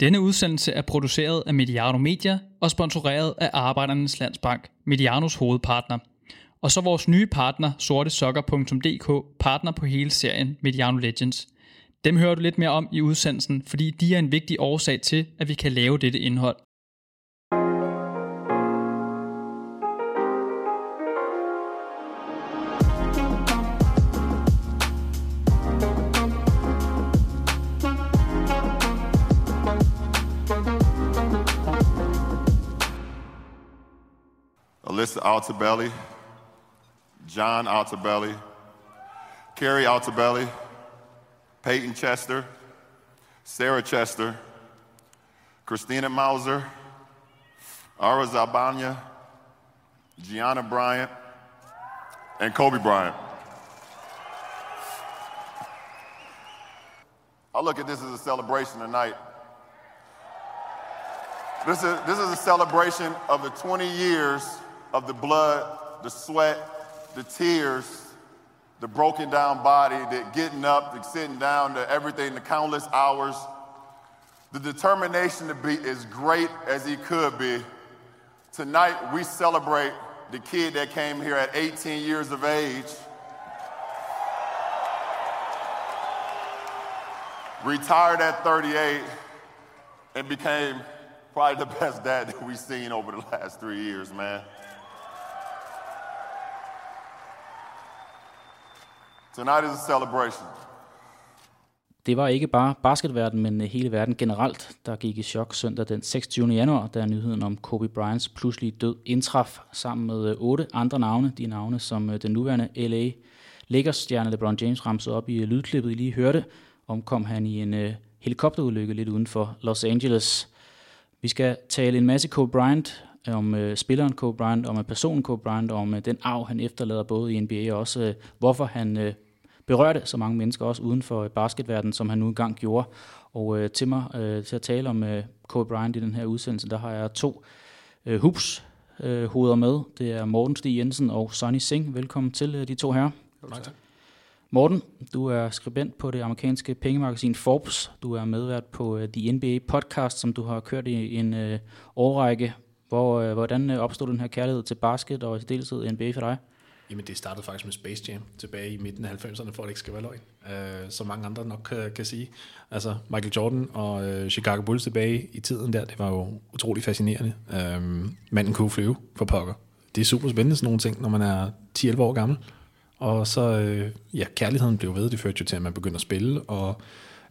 Denne udsendelse er produceret af Mediano Media og sponsoreret af Arbejdernes Landsbank, Medianos hovedpartner. Og så vores nye partner, sortesokker.dk, partner på hele serien Mediano Legends. Dem hører du lidt mere om i udsendelsen, fordi de er en vigtig årsag til, at vi kan lave dette indhold. Alyssa Altabelli, John Altabelli, Carrie Altabelli, Peyton Chester, Sarah Chester, Christina Mauser, Ara Zabanya, Gianna Bryant, and Kobe Bryant. I look at this as a celebration tonight. This is, this is a celebration of the 20 years of the blood, the sweat, the tears, the broken down body, the getting up, the sitting down, the everything, the countless hours. The determination to be as great as he could be. Tonight, we celebrate the kid that came here at 18 years of age. Retired at 38 and became probably the best dad that we've seen over the last three years, man. Tonight is a celebration. Det var ikke bare basketverdenen, men øh, hele verden generelt, der gik i chok søndag den 26. januar, da nyheden om Kobe Bryants pludselige død indtraf sammen med øh, otte andre navne. De navne, som øh, den nuværende LA Lakers-stjerne LeBron James ramsede op i lydklippet, I lige hørte, omkom han i en helikopterulykke lidt uden for Los Angeles. Vi skal tale en masse Kobe Bryant, om øh, spilleren Kobe Bryant, om personen Kobe Bryant, om øh, den arv, han efterlader både i NBA og også, øh, hvorfor han øh, berørte så mange mennesker også uden for basketverdenen, som han nu engang gjorde. Og uh, til mig uh, til at tale om uh, Kobe Bryant i den her udsendelse, der har jeg to uh, hoops uh, hoveder med. Det er Morten Stig Jensen og Sonny Singh. Velkommen til uh, de to herrer. Tak. Morten, du er skribent på det amerikanske pengemagasin Forbes. Du er medvært på uh, The NBA Podcast, som du har kørt i en uh, årrække. Hvor, uh, hvordan opstod den her kærlighed til basket og i deltid NBA for dig? Jamen det startede faktisk med Space Jam tilbage i midten af 90'erne, for at det ikke skal være løgn, øh, som mange andre nok kan, kan sige. Altså Michael Jordan og øh, Chicago Bulls tilbage i tiden der, det var jo utrolig fascinerende. Øh, manden kunne flyve for pokker. Det er super spændende sådan nogle ting, når man er 10-11 år gammel. Og så, øh, ja, kærligheden blev ved, det førte jo til, at man begyndte at spille, og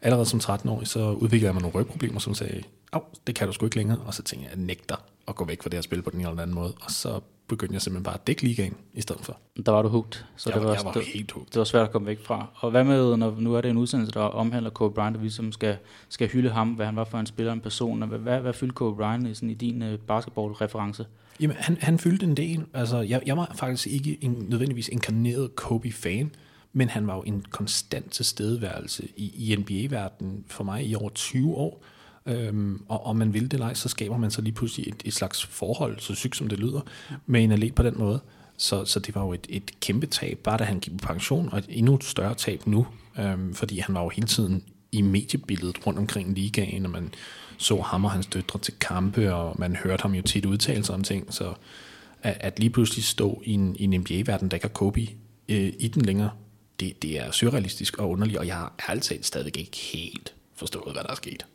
allerede som 13-årig, så udviklede jeg mig nogle rygproblemer, som sagde, Au, det kan du sgu ikke længere, og så tænkte jeg, at jeg nægter at gå væk fra det her spil på den ene eller anden måde, og så begyndte jeg simpelthen bare at dække ligaen i stedet for. Der var du hugt, så jeg, det var, jeg var det, helt hugt. Det var svært at komme væk fra. Og hvad med, når nu er det en udsendelse, der omhandler Kobe Bryant, og vi som skal, skal hylde ham, hvad han var for en spiller, en person, og hvad, hvad, hvad fyldte Kobe Bryant i, sådan, i din uh, basketball-reference? Jamen, han, han fyldte en del. Altså, jeg, jeg var faktisk ikke en, nødvendigvis inkarneret Kobe-fan, men han var jo en konstant tilstedeværelse i, i NBA-verdenen for mig i over 20 år. Øhm, og om man vil det eller ej, så skaber man så lige pludselig et, et slags forhold, så sygt som det lyder, med en atlet på den måde. Så, så det var jo et, et kæmpe tab, bare da han gik på pension, og et endnu større tab nu, øhm, fordi han var jo hele tiden i mediebilledet rundt omkring ligaen, og man så ham og hans døtre til kampe, og man hørte ham jo tit udtale sig om ting, så at, at lige pludselig stå i en, i en NBA-verden, der ikke har Kobe øh, i den længere, det, det er surrealistisk og underligt, og jeg har altid stadig ikke helt forstået, hvad der er sket.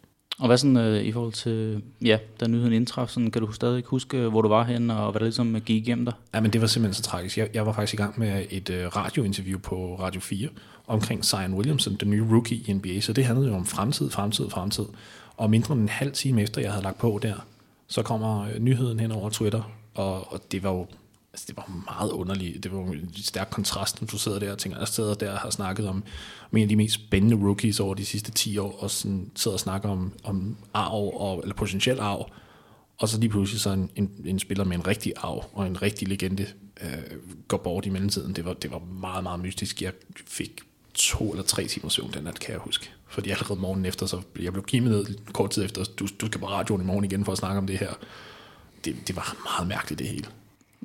Og hvad sådan øh, i forhold til, ja, da nyheden indtraf, sådan, kan du stadig huske, øh, hvor du var hen og hvad der ligesom øh, gik igennem dig? Ja, men det var simpelthen så tragisk. Jeg, jeg var faktisk i gang med et øh, radiointerview på Radio 4 omkring Zion Williamson, den nye rookie i NBA, så det handlede jo om fremtid, fremtid, fremtid. Og mindre end en halv time efter, jeg havde lagt på der, så kommer øh, nyheden hen over Twitter, og, og det var jo altså det var meget underligt. Det var en stærk kontrast, når du sidder der og tænker, jeg sidder der og har snakket om, om en af de mest spændende rookies over de sidste 10 år, og sådan sidder og snakker om, om arv, og, eller potentiel arv, og så lige pludselig så en, en, en spiller med en rigtig arv og en rigtig legende øh, går bort i mellemtiden. Det var, det var meget, meget mystisk. Jeg fik to eller tre timer søvn den nat, kan jeg huske. Fordi allerede morgen efter, så jeg blev givet ned kort tid efter, du, du skal på radioen i morgen igen for at snakke om det her. Det, det var meget mærkeligt det hele.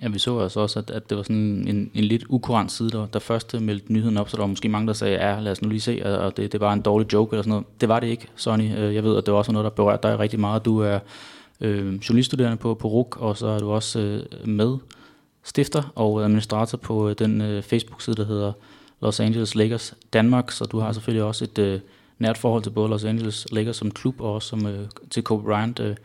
Ja, vi så altså også, at, at det var sådan en, en lidt ukurant side, der, der først meldte nyheden op, så der var måske mange, der sagde, ja, lad os nu lige se, og det, det var en dårlig joke eller sådan noget. Det var det ikke, Sonny. Øh, jeg ved, at det var også noget, der berørte dig rigtig meget. Du er øh, journaliststuderende på, på RUK, og så er du også øh, med stifter og administrator på øh, den øh, Facebook-side, der hedder Los Angeles Lakers Danmark, så du har selvfølgelig også et øh, nært forhold til både Los Angeles Lakers som klub og også som, øh, til Kobe Bryant. Øh.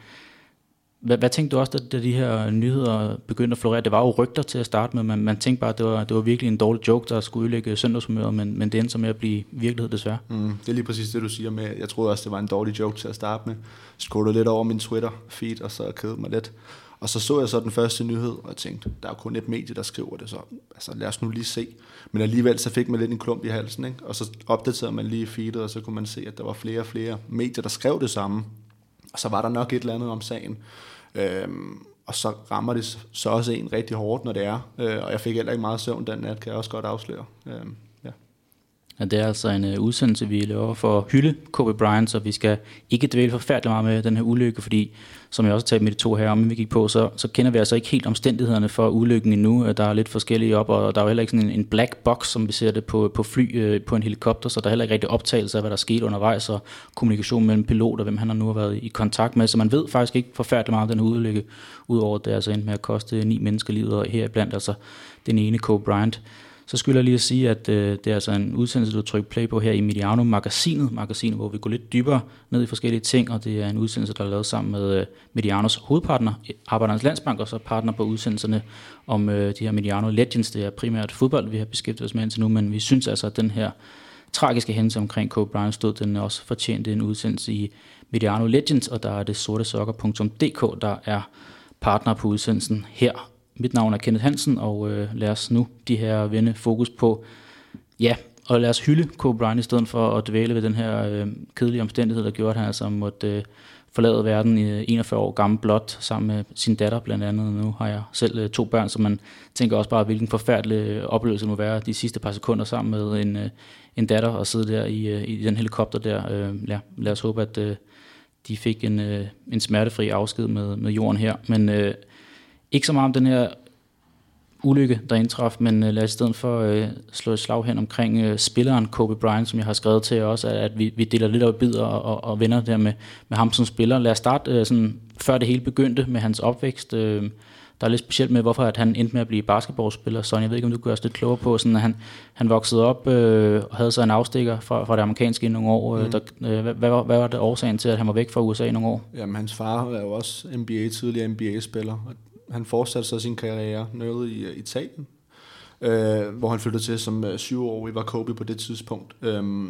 Hvad, hvad tænkte du også, da, da de her nyheder begyndte at florere? Det var jo rygter til at starte med, men man tænkte bare, at det var, det var virkelig en dårlig joke, der skulle udlægge søndagshumøret, men, men det endte så med at blive virkelighed desværre. Mm, det er lige præcis det, du siger med, jeg troede også, det var en dårlig joke til at starte med. Skruede lidt over min Twitter-feed, og så kædede mig lidt. Og så så jeg så den første nyhed, og jeg tænkte, der er jo kun et medie, der skriver det, så altså, lad os nu lige se. Men alligevel så fik man lidt en klump i halsen, ikke? og så opdaterede man lige feedet, og så kunne man se, at der var flere og flere medier, der skrev det samme. Og så var der nok et eller andet om sagen. Øhm, og så rammer det så også en rigtig hårdt, når det er. Øh, og jeg fik heller ikke meget søvn den nat, kan jeg også godt afsløre. Øhm, at det er altså en uh, udsendelse, vi laver for hylde Kobe Bryant, så vi skal ikke dvæle forfærdeligt meget med den her ulykke, fordi som jeg også talte med de to her om, vi gik på, så, så kender vi altså ikke helt omstændighederne for ulykken endnu. Der er lidt forskellige op, og der er jo heller ikke sådan en, en black box, som vi ser det på, på fly øh, på en helikopter, så der er heller ikke rigtig optagelse af, hvad der skete undervejs, og kommunikation mellem pilot og hvem han har nu har været i kontakt med. Så man ved faktisk ikke forfærdeligt meget om den ulykke, udover at det altså endte med at koste ni mennesker livet, og heriblandt altså den ene Kobe Bryant. Så skulle jeg lige at sige, at øh, det er altså en udsendelse, du trykker play på her i Mediano Magasinet, magasinet, hvor vi går lidt dybere ned i forskellige ting, og det er en udsendelse, der er lavet sammen med øh, Medianos hovedpartner, Arbejdernes Landsbank, og så partner på udsendelserne om øh, de her Mediano Legends. Det er primært fodbold, vi har beskæftiget os med indtil nu, men vi synes altså, at den her tragiske hændelse omkring Kobe Bryant stod, den også fortjent en udsendelse i Mediano Legends, og der er det sorte sokker.dk, der er partner på udsendelsen her. Mit navn er Kenneth Hansen, og øh, lad os nu de her vende fokus på, ja, og lad os hylde Kobe Bryant i stedet for at dvæle ved den her øh, kedelige omstændighed, der gjorde, at han altså måtte øh, forlade verden i øh, 41 år gammel blot, sammen med sin datter blandt andet. Nu har jeg selv øh, to børn, så man tænker også bare, hvilken forfærdelig øh, oplevelse det må være de sidste par sekunder sammen med en, øh, en datter og sidde der i, øh, i den helikopter der. Øh, lad, lad os håbe, at øh, de fik en, øh, en smertefri afsked med, med jorden her. Men øh, ikke så meget om den her ulykke, der indtraf, men øh, lad os i stedet for øh, slå et slag hen omkring øh, spilleren Kobe Bryant, som jeg har skrevet til også, at, at vi, vi deler lidt i bidder og, og, og vender der med, med ham som spiller. Lad os starte øh, sådan, før det hele begyndte med hans opvækst. Øh, der er lidt specielt med, hvorfor at han endte med at blive basketballspiller. Så jeg ved ikke, om du kan gøre lidt klogere på, sådan, at han, han voksede op øh, og havde så en afstikker fra, fra det amerikanske i nogle år. Mm. Der, øh, hvad, hvad, var, hvad var det årsagen til, at han var væk fra USA i nogle år? Jamen, hans far er jo også NBA, tidligere NBA-spiller, og han fortsatte så sin karriere nede i øh, Italien, øh, hvor han flyttede til som uh, syvårig, var Kobe på det tidspunkt. Øh,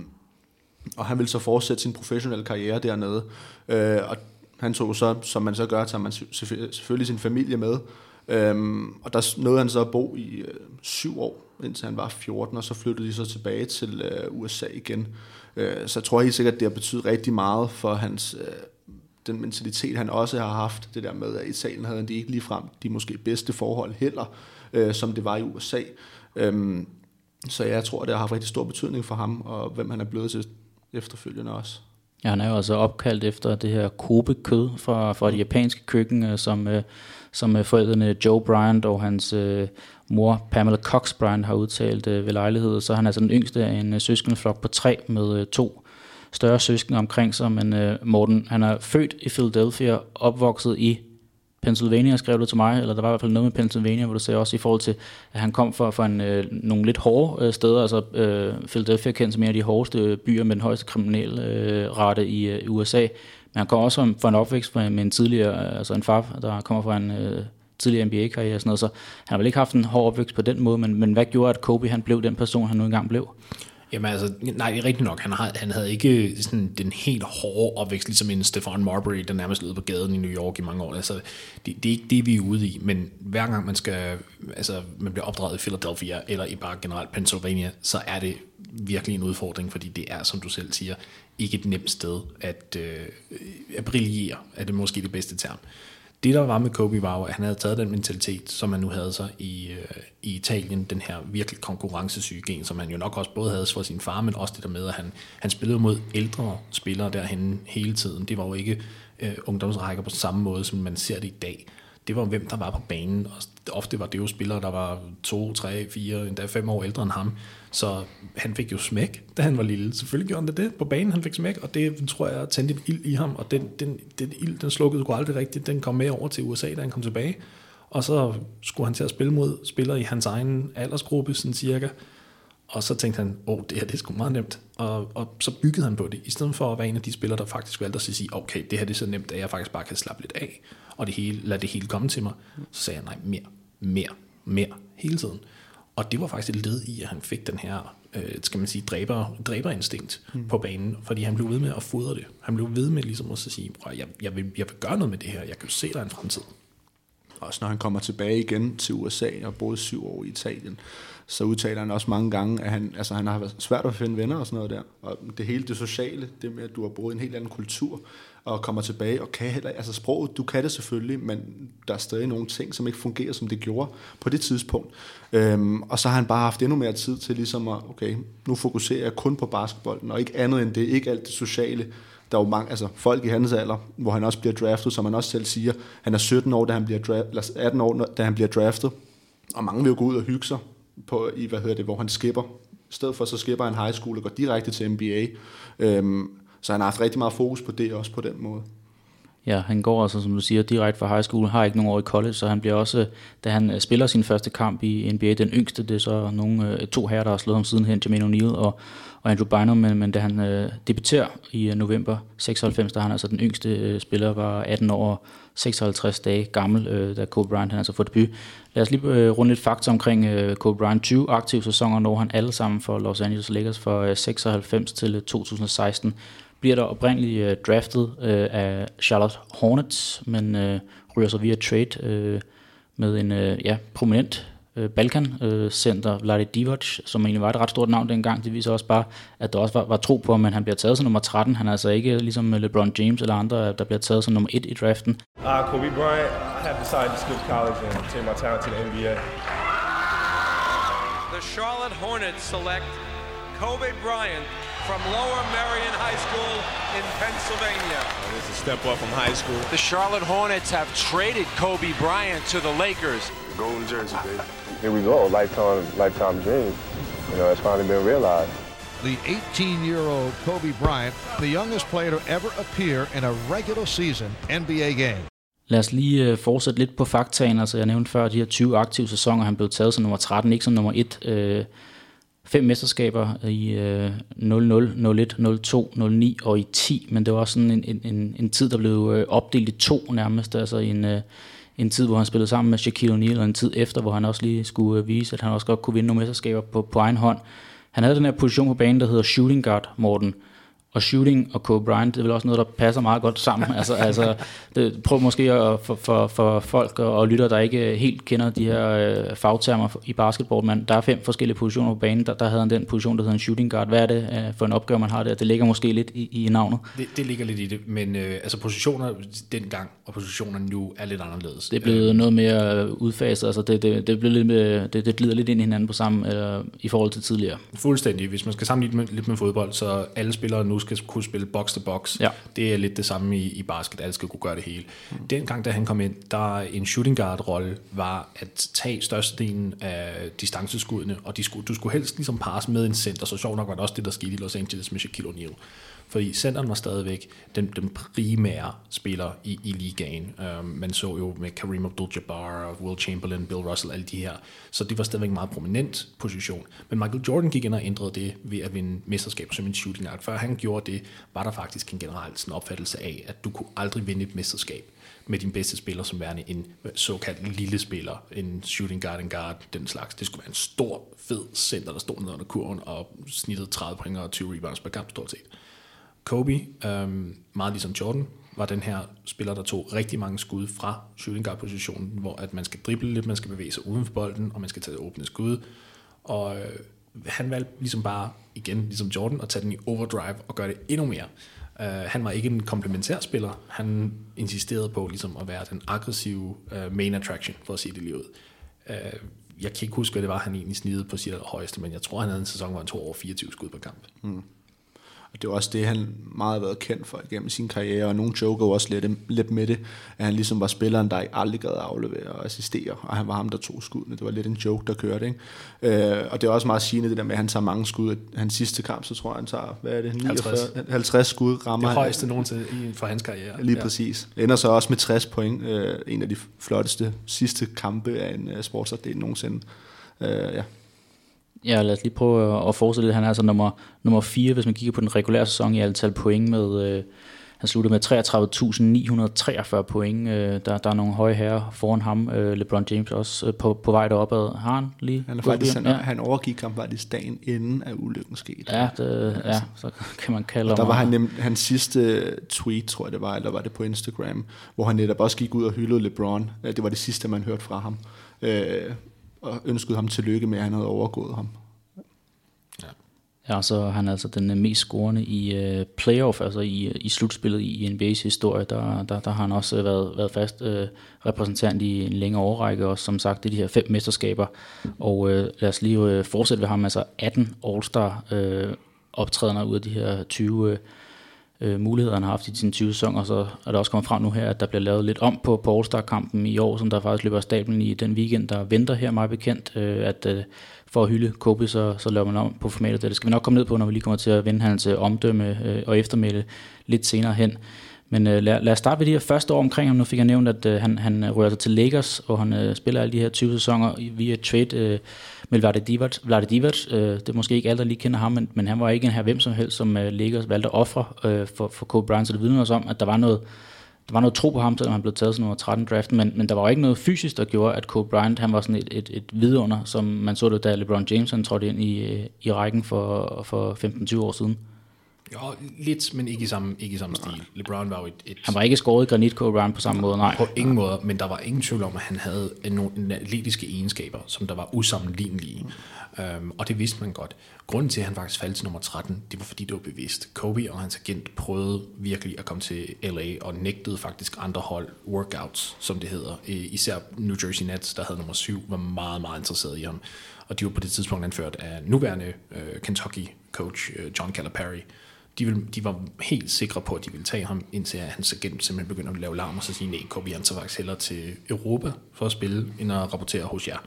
og han ville så fortsætte sin professionelle karriere dernede. Øh, og han tog så, som man så gør, tager man selvfølgelig sin familie med. Um, og der nåede han så at bo i øh, syv år, indtil han var 14, og så flyttede de så tilbage til øh, USA igen. Øh, så jeg tror helt sikkert, at det har betydet rigtig meget for hans... øh, den mentalitet, han også har haft, det der med, at i Italien havde han de ikke ligefrem de måske bedste forhold heller, øh, som det var i USA. Øhm, så jeg tror, det har haft rigtig stor betydning for ham, og hvem han er blevet til efterfølgende også. Ja, han er jo altså opkaldt efter det her Kobe-kød fra, fra det japanske køkken, øh, som, øh, som øh, forældrene Joe Bryant og hans øh, mor Pamela Cox Bryant har udtalt øh, ved lejlighed. Så han er altså den yngste af en øh, søskendeflok på tre med øh, to større søskende omkring sig, men øh, Morten, han er født i Philadelphia, opvokset i Pennsylvania, skrev du til mig, eller der var i hvert fald noget med Pennsylvania, hvor du sagde også i forhold til, at han kom fra, fra en, øh, nogle lidt hårde øh, steder, altså øh, Philadelphia kendt som en af de hårdeste byer med den højeste kriminelle øh, rate i øh, USA, men han kom også fra en opvækst med, med en tidligere, øh, altså en far, der kommer fra en øh, tidligere NBA-karriere og sådan noget, så han har vel ikke haft en hård opvækst på den måde, men, men hvad gjorde, at Kobe han blev den person, han nu engang blev? Jamen altså, nej, det er rigtigt nok. Han, har, han havde ikke øh, sådan den helt hårde opvækst, ligesom en Stefan Marbury, der nærmest lød på gaden i New York i mange år. Altså, det, det er ikke det, vi er ude i, men hver gang man skal, altså, man bliver opdraget i Philadelphia, eller i bare generelt Pennsylvania, så er det virkelig en udfordring, fordi det er, som du selv siger, ikke et nemt sted at, øh, at brillere, er det måske det bedste term. Det, der var med Kobe, var jo, at han havde taget den mentalitet, som han nu havde sig i, øh, i Italien, den her virkelig konkurrencesyge gen, som han jo nok også både havde for sin far, men også det der med, at han, han spillede mod ældre spillere derhen hele tiden. Det var jo ikke øh, ungdomsrækker på samme måde, som man ser det i dag. det var hvem der var på banen. Og ofte var det jo spillere, der var to, tre, fire, endda fem år ældre end ham. Så han fik jo smæk, da han var lille. Selvfølgelig gjorde han det, det. på banen, han fik smæk, og det tror jeg tændte en ild i ham, og den, den, den ild, den slukkede jo aldrig rigtigt. Den kom med over til USA, da han kom tilbage. Og så skulle han til at spille mod spillere i hans egen aldersgruppe, sådan cirka. Og så tænkte han, åh, oh, det her det er sgu meget nemt. Og, og så byggede han på det, i stedet for at være en af de spillere, der faktisk valgte at sige, okay, det her det er så nemt, at jeg faktisk bare kan slappe lidt af, og det hele, lad det hele komme til mig. Så sagde han, nej, mere, mere, mere, hele tiden. Og det var faktisk et led i, at han fik den her, øh, skal man sige, dræber, dræberinstinkt mm. på banen, fordi han blev ved med at fodre det. Han blev ved med ligesom at sige, jeg, jeg, vil, jeg vil gøre noget med det her, jeg kan jo se, der er en fremtid. Også når han kommer tilbage igen til USA og boede syv år i Italien, så udtaler han også mange gange, at han, altså, han har været svært at finde venner og sådan noget der. Og det hele det sociale, det med, at du har boet i en helt anden kultur, og kommer tilbage og kan heller, altså sproget, du kan det selvfølgelig, men der er stadig nogle ting, som ikke fungerer, som det gjorde på det tidspunkt. Øhm, og så har han bare haft endnu mere tid til ligesom at, okay, nu fokuserer jeg kun på basketbolden, og ikke andet end det, ikke alt det sociale. Der er jo mange, altså folk i hans alder, hvor han også bliver draftet, som han også selv siger, han er 17 år, da han bliver draftet, eller 18 år, da han bliver draftet, og mange vil jo gå ud og hygge sig på, i, hvad hedder det, hvor han skipper. I stedet for, så skipper han high school og går direkte til NBA. Øhm, så han har haft rigtig meget fokus på det også på den måde. Ja, han går altså, som du siger, direkte fra high school, har ikke nogen år i college, så han bliver også, da han øh, spiller sin første kamp i NBA, den yngste, det er så nogle, øh, to herrer, der har slået ham sidenhen, Jermaine O'Neal og, og Andrew Bynum, men, men da han øh, debuterer i øh, november 96, der han altså den yngste øh, spiller, var 18 år 56 dage gammel, øh, da Kobe Bryant han altså får debut. Lad os lige øh, runde lidt fakta omkring øh, Kobe Bryant. 20 aktive sæsoner når han alle sammen for Los Angeles Lakers fra øh, 96 til 2016 bliver der oprindeligt øh, draftet øh, af Charlotte Hornets, men øh, ryger så via trade øh, med en øh, ja, prominent øh, Balkan-center, øh, Vlade Divac, som egentlig var et ret stort navn dengang. Det viser også bare, at der også var, var tro på, at han bliver taget som nummer 13. Han er altså ikke ligesom LeBron James eller andre, der bliver taget som nummer 1 i draften. Uh, Kobe Bryant have decided to skip college and take my talent to the NBA. The Charlotte Hornets select Kobe Bryant from Lower Marion High School in Pennsylvania. It's a step up from high school. The Charlotte Hornets have traded Kobe Bryant to the Lakers. Golden jersey, baby. Here we go, lifetime, lifetime dream. You know, it's finally been realized. The 18-year-old Kobe Bryant, the youngest player to ever appear in a regular season NBA game. Lad os lige øh, fortsætte lidt på faktaen. Altså, jeg nævnte før de her 20 aktive sæsoner, han blev taget som nummer 13, ikke som nummer 1. Øh, fem mesterskaber i øh, 00, 01, 02, 09 og i 10, men det var også sådan en, en, en tid, der blev øh, opdelt i to nærmest, altså en, øh, en tid, hvor han spillede sammen med Shaquille O'Neal, og en tid efter, hvor han også lige skulle øh, vise, at han også godt kunne vinde nogle mesterskaber på, på egen hånd. Han havde den her position på banen, der hedder shooting guard, Morten, og shooting og Kobe Bryant, det er vel også noget, der passer meget godt sammen. altså, altså, det, prøv måske at, for, for, for folk og, og lytter, der ikke helt kender de her øh, fagtermer i basketball, men der er fem forskellige positioner på banen. Der, der havde han den position, der hedder en shooting guard. Hvad er det øh, for en opgave, man har der? Det ligger måske lidt i, i navnet. Det, det ligger lidt i det, men øh, altså positioner dengang og positioner nu er lidt anderledes. Det er blevet øh, noget mere udfaset, altså det, det, det, blev lidt med, det, det glider lidt ind i hinanden på samme, øh, i forhold til tidligere. Fuldstændig. Hvis man skal sammenligne med, lidt med fodbold, så alle spillere nu skal kunne spille box to box. Ja. Det er lidt det samme i, i basket, alle skal kunne gøre det hele. Mm. Dengang, da han kom ind, der en shooting guard rolle var at tage størstedelen af distanceskuddene, og de skulle, du skulle helst ligesom passe med en center, så sjovt nok var det også det, der skete i Los Angeles med Shaquille O'Neal. Fordi centeren var stadigvæk den, den primære spiller i, i ligaen. Um, man så jo med Kareem Abdul-Jabbar, Will Chamberlain, Bill Russell, alle de her. Så det var stadigvæk en meget prominent position. Men Michael Jordan gik ind og ændrede det ved at vinde mesterskab som en shooting guard. Før han gjorde det, var der faktisk en generel sådan opfattelse af, at du kunne aldrig vinde et mesterskab med din bedste spiller som værende en såkaldt lille spiller, en shooting guard, en guard, den slags. Det skulle være en stor, fed center, der stod ned under kurven og snittede 30 point og 20 rebounds per kamp stort set. Kobe, øhm, meget ligesom Jordan, var den her spiller, der tog rigtig mange skud fra shooting guard positionen, hvor at man skal drible lidt, man skal bevæge sig uden for bolden, og man skal tage åbne skud. Og øh, han valgte ligesom bare, igen ligesom Jordan, at tage den i overdrive og gøre det endnu mere. Uh, han var ikke en komplementær spiller. Han insisterede på ligesom at være den aggressive uh, main attraction, for at sige det lige ud. Uh, jeg kan ikke huske, hvad det var, han egentlig snidede på sit højeste, men jeg tror, han havde en sæson, hvor han tog over 24 skud på kamp. Mm. Og det er også det, han meget har været kendt for igennem sin karriere, og nogle joker også lidt, lidt med det, at han ligesom var spilleren, der aldrig gad aflevere og assistere, og han var ham, der tog skuddene. Det var lidt en joke, der kørte. Ikke? Øh, og det er også meget sigende, det der med, at han tager mange skud. Hans sidste kamp, så tror jeg, han tager, hvad er det, 49, 50, 50 skud, rammer Det højeste nogensinde for hans karriere. Lige ja. præcis. Ender så også med 60 point. Øh, en af de flotteste sidste kampe af en uh, sportsatlet nogensinde. Øh, ja. Ja, lad os lige prøve at fortsætte lidt. Han er altså nummer, nummer 4, hvis man kigger på den regulære sæson i antal point med... Øh, han sluttede med 33.943 point. Øh, der, der er nogle høje herrer foran ham. Øh, LeBron James også øh, på, på vej deropad. Har han lige? Han, er faktisk, han, ja. han overgik ham faktisk dagen inden af ulykken skete. Ja, det, ja, så kan man kalde ham. Der var han nem, hans sidste tweet, tror jeg det var, eller var det på Instagram, hvor han netop også gik ud og hyldede LeBron. Det var det sidste, man hørte fra ham. Øh, og ønskede ham tillykke med, at han havde overgået ham. Ja, så han er altså den mest scorende i uh, playoff, altså i, i slutspillet i NBA's historie. Der, der, der har han også været, været fast uh, repræsentant i en længere årrække, og som sagt, det er de her fem mesterskaber. Og uh, lad os lige uh, fortsætte ved ham, altså 18 All-Star uh, optrædener ud af de her 20 øh, muligheder, han har haft i sin 20 sæsoner, så er der også kommet frem nu her, at der bliver lavet lidt om på, på All-Star-kampen i år, som der faktisk løber af stablen i den weekend, der venter her meget bekendt, øh, at øh, for at hylde Kobe, så, så laver man om på formatet. Det skal vi nok komme ned på, når vi lige kommer til at vende hans øh, omdømme øh, og eftermæle lidt senere hen. Men øh, lad, lad os starte ved de her første år omkring ham. Nu fik jeg nævnt, at øh, han, han øh, rører sig altså til Lakers, og han øh, spiller alle de her 20 sæsoner via trade øh, med Vlade Divac. Vlade Divac øh, det er måske ikke alle, der lige kender ham, men, men han var ikke en her hvem som helst, som øh, Lakers valgte at ofre øh, for, for Kobe Bryant. Så det vidner os om, at der var noget, der var noget tro på ham, selvom han blev taget som nummer 13 draft, men, men der var jo ikke noget fysisk, der gjorde, at Kobe Bryant han var sådan et, et, et vidunder, som man så det, da LeBron James han trådte ind i, øh, i rækken for, for 15-20 år siden. Jo, lidt, men ikke i samme, ikke i samme stil. LeBron var jo et, et... Han var ikke skåret granit, Kobe på samme måde, nej. På ingen måde, men der var ingen tvivl om, at han havde nogle atletiske egenskaber, som der var usammenlignelige. Um, og det vidste man godt. Grunden til, at han faktisk faldt til nummer 13, det var fordi, det var bevidst. Kobe og hans agent prøvede virkelig at komme til LA og nægtede faktisk andre hold workouts, som det hedder. Især New Jersey Nets, der havde nummer 7, var meget, meget interesseret i ham. Og de var på det tidspunkt anført af nuværende uh, Kentucky-coach uh, John Calipari. De, ville, de var helt sikre på, at de ville tage ham, indtil hans agent simpelthen begyndte at lave larm og så sige, nej, Kobe vi så faktisk hellere til Europa for at spille, end at rapportere hos jer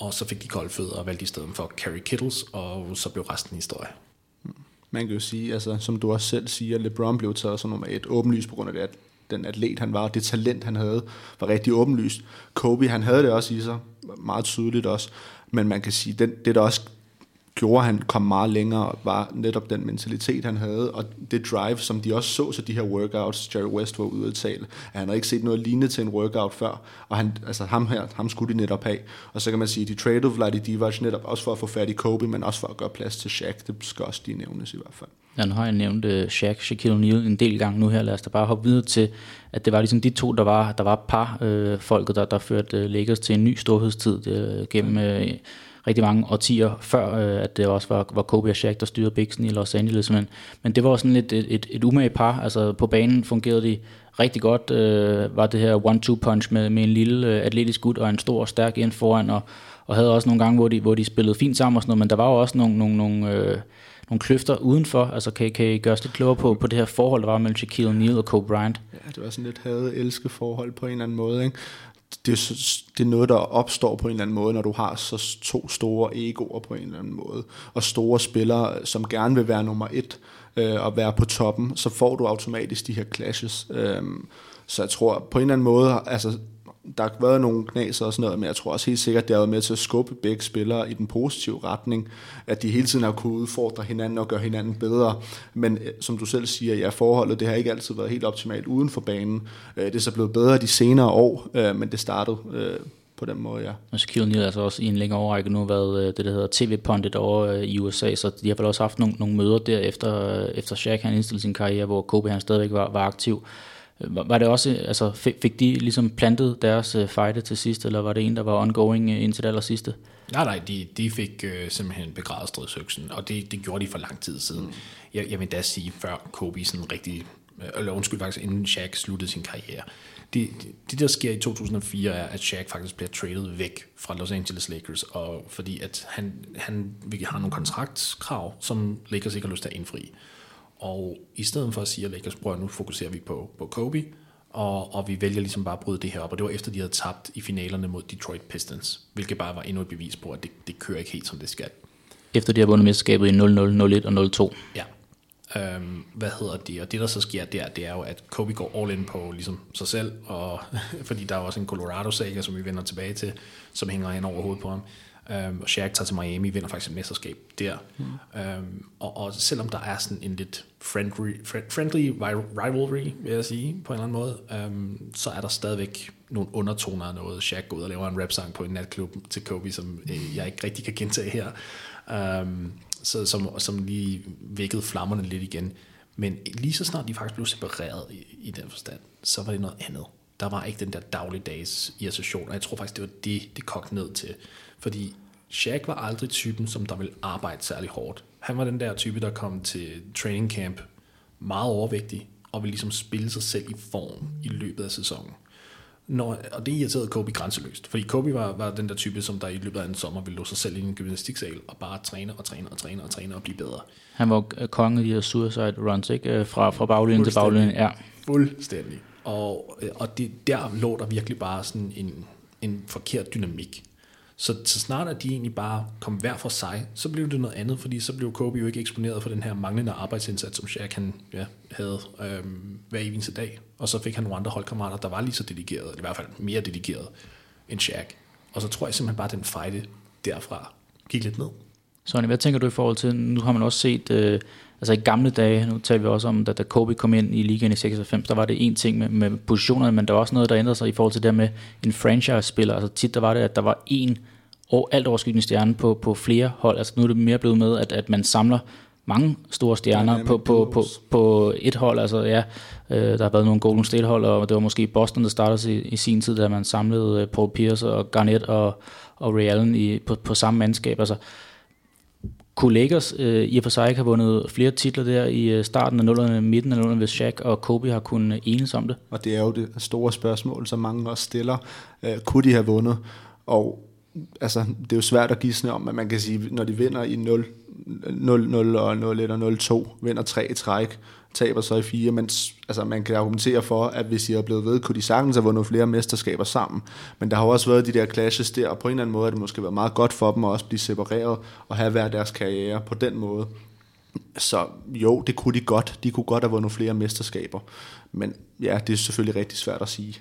og så fik de kolde fødder og valgte i stedet for Kerry Kittles, og så blev resten historie. Man kan jo sige, altså, som du også selv siger, LeBron blev taget som nummer et åbenlyst på grund af det, at den atlet han var, og det talent han havde, var rigtig åbenlyst. Kobe, han havde det også i sig, meget tydeligt også, men man kan sige, den, det der også gjorde, han kom meget længere, var netop den mentalitet, han havde, og det drive, som de også så til de her workouts, Jerry West var ude at tale, at han havde ikke set noget lignende til en workout før, og han, altså ham her, ham skulle de netop have. Og så kan man sige, de traded Vladi Divac netop også for at få fat i Kobe, men også for at gøre plads til Shaq, det skal også lige nævnes i hvert fald. Ja, nu har jeg nævnt uh, Shaq, Shaquille O'Neal en del gange nu her, lad os da bare hoppe videre til, at det var ligesom de to, der var, der var par øh, folket, der, der førte uh, Lakers til en ny storhedstid uh, gennem uh, rigtig mange årtier før, øh, at det også var, var Kobe og Shaq, der styrede Bixen i Los Angeles. Men, men det var sådan lidt et, et, et umage par. Altså på banen fungerede de rigtig godt. Øh, var det her one-two punch med, med en lille øh, atletisk gut og en stor, stærk ind foran, og, og havde også nogle gange, hvor de, hvor de spillede fint sammen og sådan noget, men der var jo også nogle, nogle, nogle, øh, nogle kløfter udenfor. Altså kan, kan I gøre os lidt klogere på, på det her forhold, der var mellem Shaquille O'Neal og Kobe Bryant? Ja, det var sådan lidt hade-elske forhold på en eller anden måde. Ikke? Det, det er noget, der opstår på en eller anden måde, når du har så to store egoer på en eller anden måde, og store spillere, som gerne vil være nummer et øh, og være på toppen, så får du automatisk de her clashes. Øh, så jeg tror på en eller anden måde, altså der har været nogle knaser og sådan noget, men jeg tror også helt sikkert, det har været med til at skubbe begge spillere i den positive retning, at de hele tiden har kunnet udfordre hinanden og gøre hinanden bedre. Men øh, som du selv siger, ja, forholdet det har ikke altid været helt optimalt uden for banen. Øh, det er så blevet bedre de senere år, øh, men det startede på den måde, ja. Og Shaquille O'Neal har altså også i en længere overrække nu været det, der hedder tv-pundit over i USA, så de har vel også haft nogle, nogle møder der efter, efter Shaq han indstillede sin karriere, hvor Kobe han stadigvæk var, var aktiv. Var det også, altså fik de ligesom plantet deres uh, fejde til sidst, eller var det en, der var ongoing uh, indtil det aller sidste? Nej, nej, de, de fik uh, simpelthen begravet stridsøksen, og det, det gjorde de for lang tid siden. Mm. Jeg, jeg vil da sige, før Kobe sådan rigtig, eller undskyld faktisk, inden Shaq sluttede sin karriere. Det, det, det, der sker i 2004, er, at Shaq faktisk bliver traded væk fra Los Angeles Lakers, og fordi at han, han har nogle kontraktkrav, som Lakers ikke har lyst til at indfri. Og i stedet for at sige, at Lakers, prøv nu fokuserer vi på, på Kobe, og, og vi vælger ligesom bare at bryde det her op. Og det var efter, de havde tabt i finalerne mod Detroit Pistons, hvilket bare var endnu et bevis på, at det, det kører ikke helt, som det skal. Efter de har vundet mesterskabet i 0-0, 0-1 og 0-2. Ja. Øhm, hvad hedder det? Og det, der så sker der, det er jo, at Kobe går all in på ligesom sig selv, og, fordi der er også en Colorado-saga, som vi vender tilbage til, som hænger hen over hovedet på ham. Øhm, og Shaq tager til Miami, vinder faktisk et mesterskab der. Mm. Øhm, og, og selvom der er sådan en lidt friendly, friendly rivalry, vil jeg sige, på en eller anden måde, øhm, så er der stadigvæk nogle undertoner af noget. Shaq går ud og laver en rap-sang på en natklub til Kobe, som øh, jeg ikke rigtig kan gentage her. Øhm, så, som, som lige vækkede flammerne lidt igen. Men lige så snart de faktisk blev separeret i, i den forstand, så var det noget andet. Der var ikke den der dagligdags irritation, og jeg tror faktisk, det var det, det kogte ned til. Fordi Shaq var aldrig typen, som der ville arbejde særlig hårdt. Han var den der type, der kom til training camp meget overvægtig, og ville ligesom spille sig selv i form i løbet af sæsonen. Når, og det irriterede Kobe grænseløst, fordi Kobe var, var den der type, som der i løbet af en sommer ville låse sig selv i en gymnastiksal og bare træne og træne og træne og træne og blive bedre. Han var kongen af de her suicide runs, ikke? Øh, fra, fra baglinjen til baglinjen, ja. Fuldstændig. Og, og det, der lå der virkelig bare sådan en, en forkert dynamik. Så, så snart at de egentlig bare kom hver for sig, så blev det noget andet, fordi så blev Kobe jo ikke eksponeret for den her manglende arbejdsindsats, som Shaq han, ja, havde øhm, hver eneste dag. Og så fik han nogle andre holdkammerater, der var lige så dedikerede, eller i hvert fald mere dedikerede end Shaq. Og så tror jeg simpelthen bare, at den fejde derfra gik lidt ned. Sonny, hvad tænker du i forhold til, nu har man også set, øh, altså i gamle dage, nu taler vi også om, da, da Kobe kom ind i ligaen i 96, der var det en ting med, med positionerne, men der var også noget, der ændrede sig i forhold til det med en franchise-spiller. Altså tit der var det, at der var en og alt overskydende stjerne på, på flere hold. Altså nu er det mere blevet med, at, at man samler mange store stjerner ja, på, på, på, på et hold. Altså ja, øh, der har været nogle Golden State hold, og det var måske Boston, der startede i, i sin tid, da man samlede øh, Paul Pierce og Garnett og, og Ray Allen i, på, på samme mandskab. Altså, kunne Lakers øh, i og for sig ikke have vundet flere titler der i øh, starten af nullerne, midten af nullerne, hvis Shaq og Kobe har kunnet enes om det? Og det er jo det store spørgsmål, som mange også stiller. Øh, kunne de have vundet? Og altså, det er jo svært at gisne om, at man kan sige, når de vinder i 0, 0, 0 og 0, 1 og 0, 2, vinder tre i træk, taber så i fire, men altså, man kan argumentere for, at hvis de er blevet ved, kunne de sagtens have vundet flere mesterskaber sammen. Men der har også været de der clashes der, og på en eller anden måde har det måske været meget godt for dem at også blive separeret og have hver deres karriere på den måde. Så jo, det kunne de godt. De kunne godt have vundet flere mesterskaber. Men ja, det er selvfølgelig rigtig svært at sige.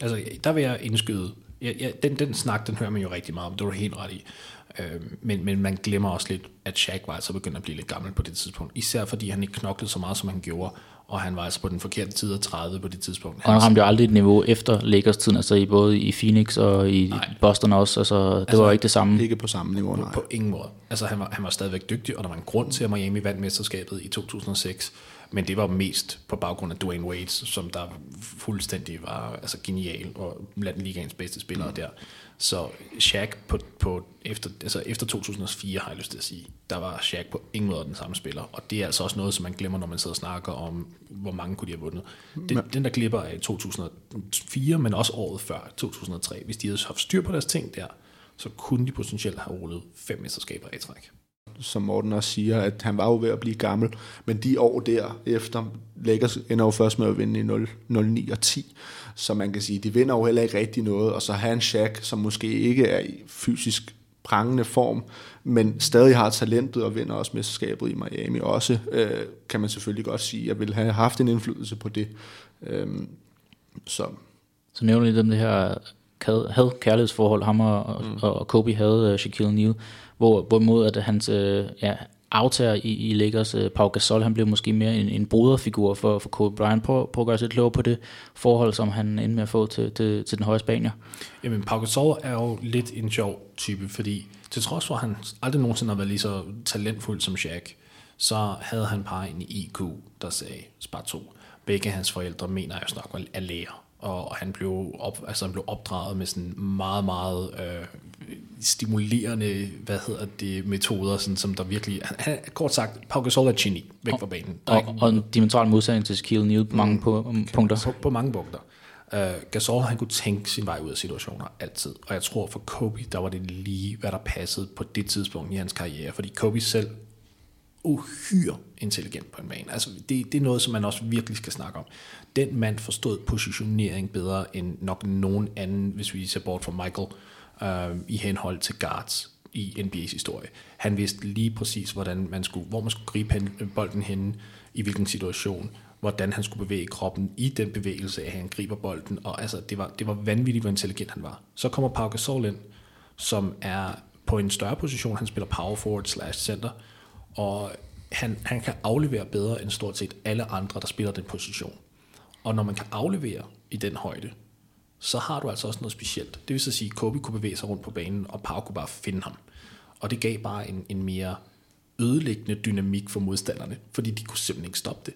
Altså, der vil jeg indskyde ja, ja, den, den snak, den hører man jo rigtig meget om, det er du helt ret i. Øh, men, men man glemmer også lidt, at Shaq var altså begyndt at blive lidt gammel på det tidspunkt. Især fordi han ikke knoklede så meget, som han gjorde, og han var altså på den forkerte tid af 30 på det tidspunkt. Og han ramte jo aldrig et niveau efter Lakers-tiden, altså i både i Phoenix og i nej. Boston også, altså det altså, var ikke det samme. Ikke på samme niveau, nej. På, på ingen måde. Altså han var, han var stadigvæk dygtig, og der var en grund til, at Miami vandt mesterskabet i 2006, men det var mest på baggrund af Dwayne Wade, som der fuldstændig var altså genial og blandt ligaens bedste spillere mm. der. Så Shaq på, på efter, altså efter 2004, har jeg lyst til at sige, der var Shaq på ingen måde den samme spiller. Og det er altså også noget, som man glemmer, når man sidder og snakker om, hvor mange kunne de have vundet. Den, den der glipper er i 2004, men også året før, 2003. Hvis de havde haft styr på deres ting der, så kunne de potentielt have rullet fem mesterskaber i træk som Morten også siger, at han var jo ved at blive gammel, men de år der efter, Lakers ender jo først med at vinde i 0, 09 og 10, så man kan sige, de vinder jo heller ikke rigtig noget, og så har han Shaq, som måske ikke er i fysisk prangende form, men stadig har talentet og vinder også mesterskabet i Miami også, øh, kan man selvfølgelig godt sige, at vil have haft en indflydelse på det. Øhm, så. så nævner lidt om det her havde kærlighedsforhold, ham og, mm. og Kobe havde uh, Shaquille O'Neal, hvor, hvorimod at hans uh, ja, aftager i, i Lakers, øh, Pau Gasol, han blev måske mere en, en broderfigur for, for Kobe Bryant. Prøv, prøv at gøre sig lidt klogere på det forhold, som han endte med at få til, til, til den høje Spanier. Jamen, Pau Gasol er jo lidt en sjov type, fordi til trods for, at han aldrig nogensinde har været lige så talentfuld som Shaq, så havde han bare en IQ, der sagde, spar to. Begge hans forældre mener jeg nok er læger og han blev, op, altså han blev opdraget med sådan meget, meget øh, stimulerende, hvad hedder det, metoder, sådan, som der virkelig, han, kort sagt, Pau Gasol er geni væk fra banen. Der og, og, og en dimensional modsætning til Shaquille O'Neal på mange mm, på, punkter. På, på mange punkter. Uh, Gasol, han kunne tænke sin vej ud af situationer altid, og jeg tror for Kobe, der var det lige, hvad der passede på det tidspunkt i hans karriere, fordi Kobe selv uhyre intelligent på en bane. Altså, det, det er noget, som man også virkelig skal snakke om. Den mand forstod positionering bedre end nok nogen anden, hvis vi ser bort fra Michael, øh, i henhold til guards i NBA's historie. Han vidste lige præcis, hvordan man skulle, hvor man skulle gribe hen, øh, bolden hen, i hvilken situation, hvordan han skulle bevæge kroppen i den bevægelse, at han griber bolden, og altså, det var, det var vanvittigt, hvor intelligent han var. Så kommer Pau Gasol ind, som er på en større position, han spiller power forward slash center, og han, han kan aflevere bedre end stort set alle andre, der spiller den position. Og når man kan aflevere i den højde, så har du altså også noget specielt. Det vil så sige, at Kobe kunne bevæge sig rundt på banen, og Pau kunne bare finde ham. Og det gav bare en, en mere ødelæggende dynamik for modstanderne, fordi de kunne simpelthen ikke stoppe det.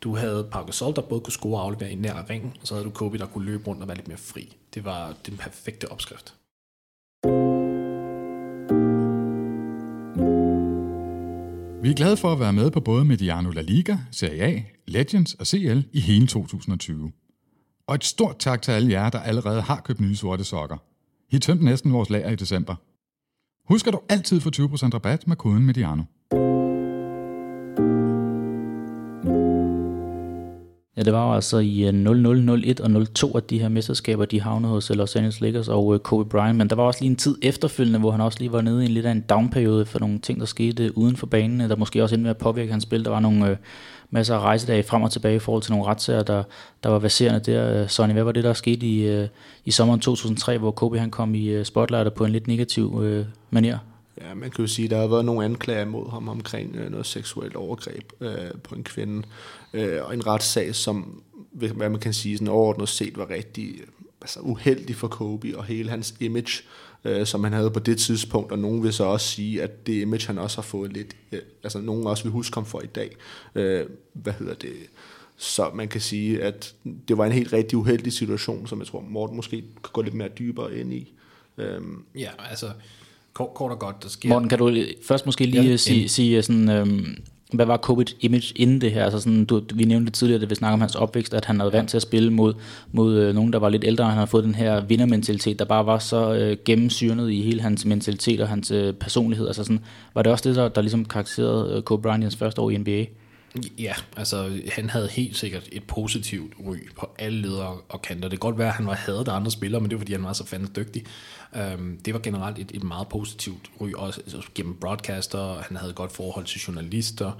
Du havde Pau Gasol, der både kunne score og aflevere i nær ringen, og så havde du Kobe, der kunne løbe rundt og være lidt mere fri. Det var den perfekte opskrift. Vi er glade for at være med på både Mediano La Liga, Serie A, Legends og CL i hele 2020. Og et stort tak til alle jer, der allerede har købt nye sorte sokker. I tømte næsten vores lager i december. Husk at du altid får 20% rabat med koden Mediano. Ja, det var jo altså i øh, 0001 og 02, at de her mesterskaber, de havnede hos øh, Los Angeles Lakers og øh, Kobe Bryant, men der var også lige en tid efterfølgende, hvor han også lige var nede i en lidt af en downperiode for nogle ting, der skete uden for banen, der måske også endte med at påvirke hans spil. Der var nogle øh, masser af rejsedage frem og tilbage i forhold til nogle retssager, der, der var baserende der. Sonny, hvad var det, der skete i, øh, i sommeren 2003, hvor Kobe han kom i øh, spotlightet på en lidt negativ øh, manier? Ja, man kan jo sige, at der har været nogle anklager mod ham omkring øh, noget seksuelt overgreb øh, på en kvinde, øh, og en retssag, som, hvad man kan sige, sådan overordnet set var rigtig altså, uheldig for Kobe og hele hans image, øh, som han havde på det tidspunkt, og nogen vil så også sige, at det image, han også har fået lidt, øh, altså nogen også vil huske ham for i dag, øh, hvad hedder det, så man kan sige, at det var en helt rigtig uheldig situation, som jeg tror, Morten måske kan gå lidt mere dybere ind i. Øhm. Ja, altså kort, kort og godt, der sker... Morten, kan du først måske lige ja, sige, sige sådan, øhm, hvad var Kobe's image inden det her? Altså sådan, du, vi nævnte tidligere, da vi snakkede om hans opvækst, at han havde vant til at spille mod, mod øh, nogen, der var lidt ældre, han havde fået den her vindermentalitet, der bare var så øh, gennemsyrnet i hele hans mentalitet og hans øh, personlighed. Altså sådan, var det også det, der, der ligesom karakteriserede øh, Kobe Bryant i hans første år i NBA? Ja, altså han havde helt sikkert et positivt ry på alle ledere og kanter. Det kan godt være, at han var hadet af andre spillere, men det var fordi, han var så fandme dygtig. Um, det var generelt et, et meget positivt ry, også altså, gennem broadcaster. Han havde et godt forhold til journalister.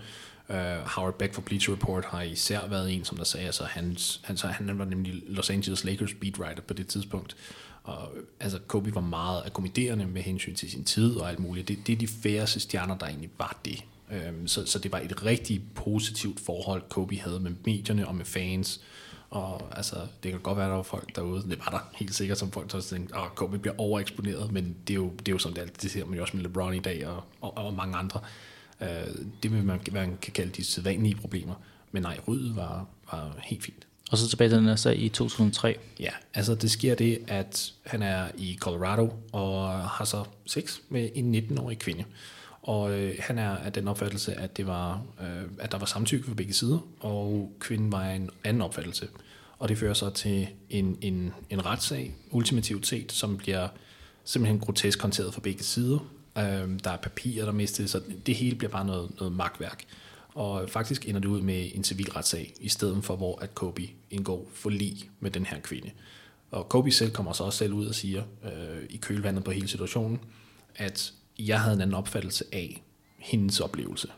Uh, Howard Beck fra Bleacher Report har især været en, som der sagde, altså hans, han, så, han var nemlig Los Angeles Lakers beatwriter på det tidspunkt. Og altså, Kobe var meget akkommoderende med hensyn til sin tid og alt muligt. Det, det er de færreste stjerner, der egentlig var det. Øhm, så, så det var et rigtig positivt forhold, Kobe havde med medierne og med fans. Og altså, det kan godt være, at der var folk derude, det var der helt sikkert, som folk også tænkte, at Kobe bliver overeksponeret, men det er jo, det er jo sådan, det, altid, det ser man jo også med LeBron i dag, og, og, og mange andre. Øh, det vil man, man kan kalde de sædvanlige problemer. Men nej, ryddet var, var helt fint. Og så tilbage til den her sag i 2003. Ja, altså det sker det, at han er i Colorado og har så sex med en 19-årig kvinde. Og øh, han er af den opfattelse, at, det var, øh, at der var samtykke for begge sider, og kvinden var en anden opfattelse. Og det fører så til en, en, en retssag, ultimativt set, som bliver simpelthen grotesk håndteret for begge sider. Øh, der er papirer, der mistes, så det hele bliver bare noget, noget magtværk. Og faktisk ender det ud med en civil retssag, i stedet for hvor at Kobe indgår forlig med den her kvinde. Og Kobe selv kommer så også selv ud og siger, øh, i kølvandet på hele situationen, at jeg havde en anden opfattelse af hendes oplevelse.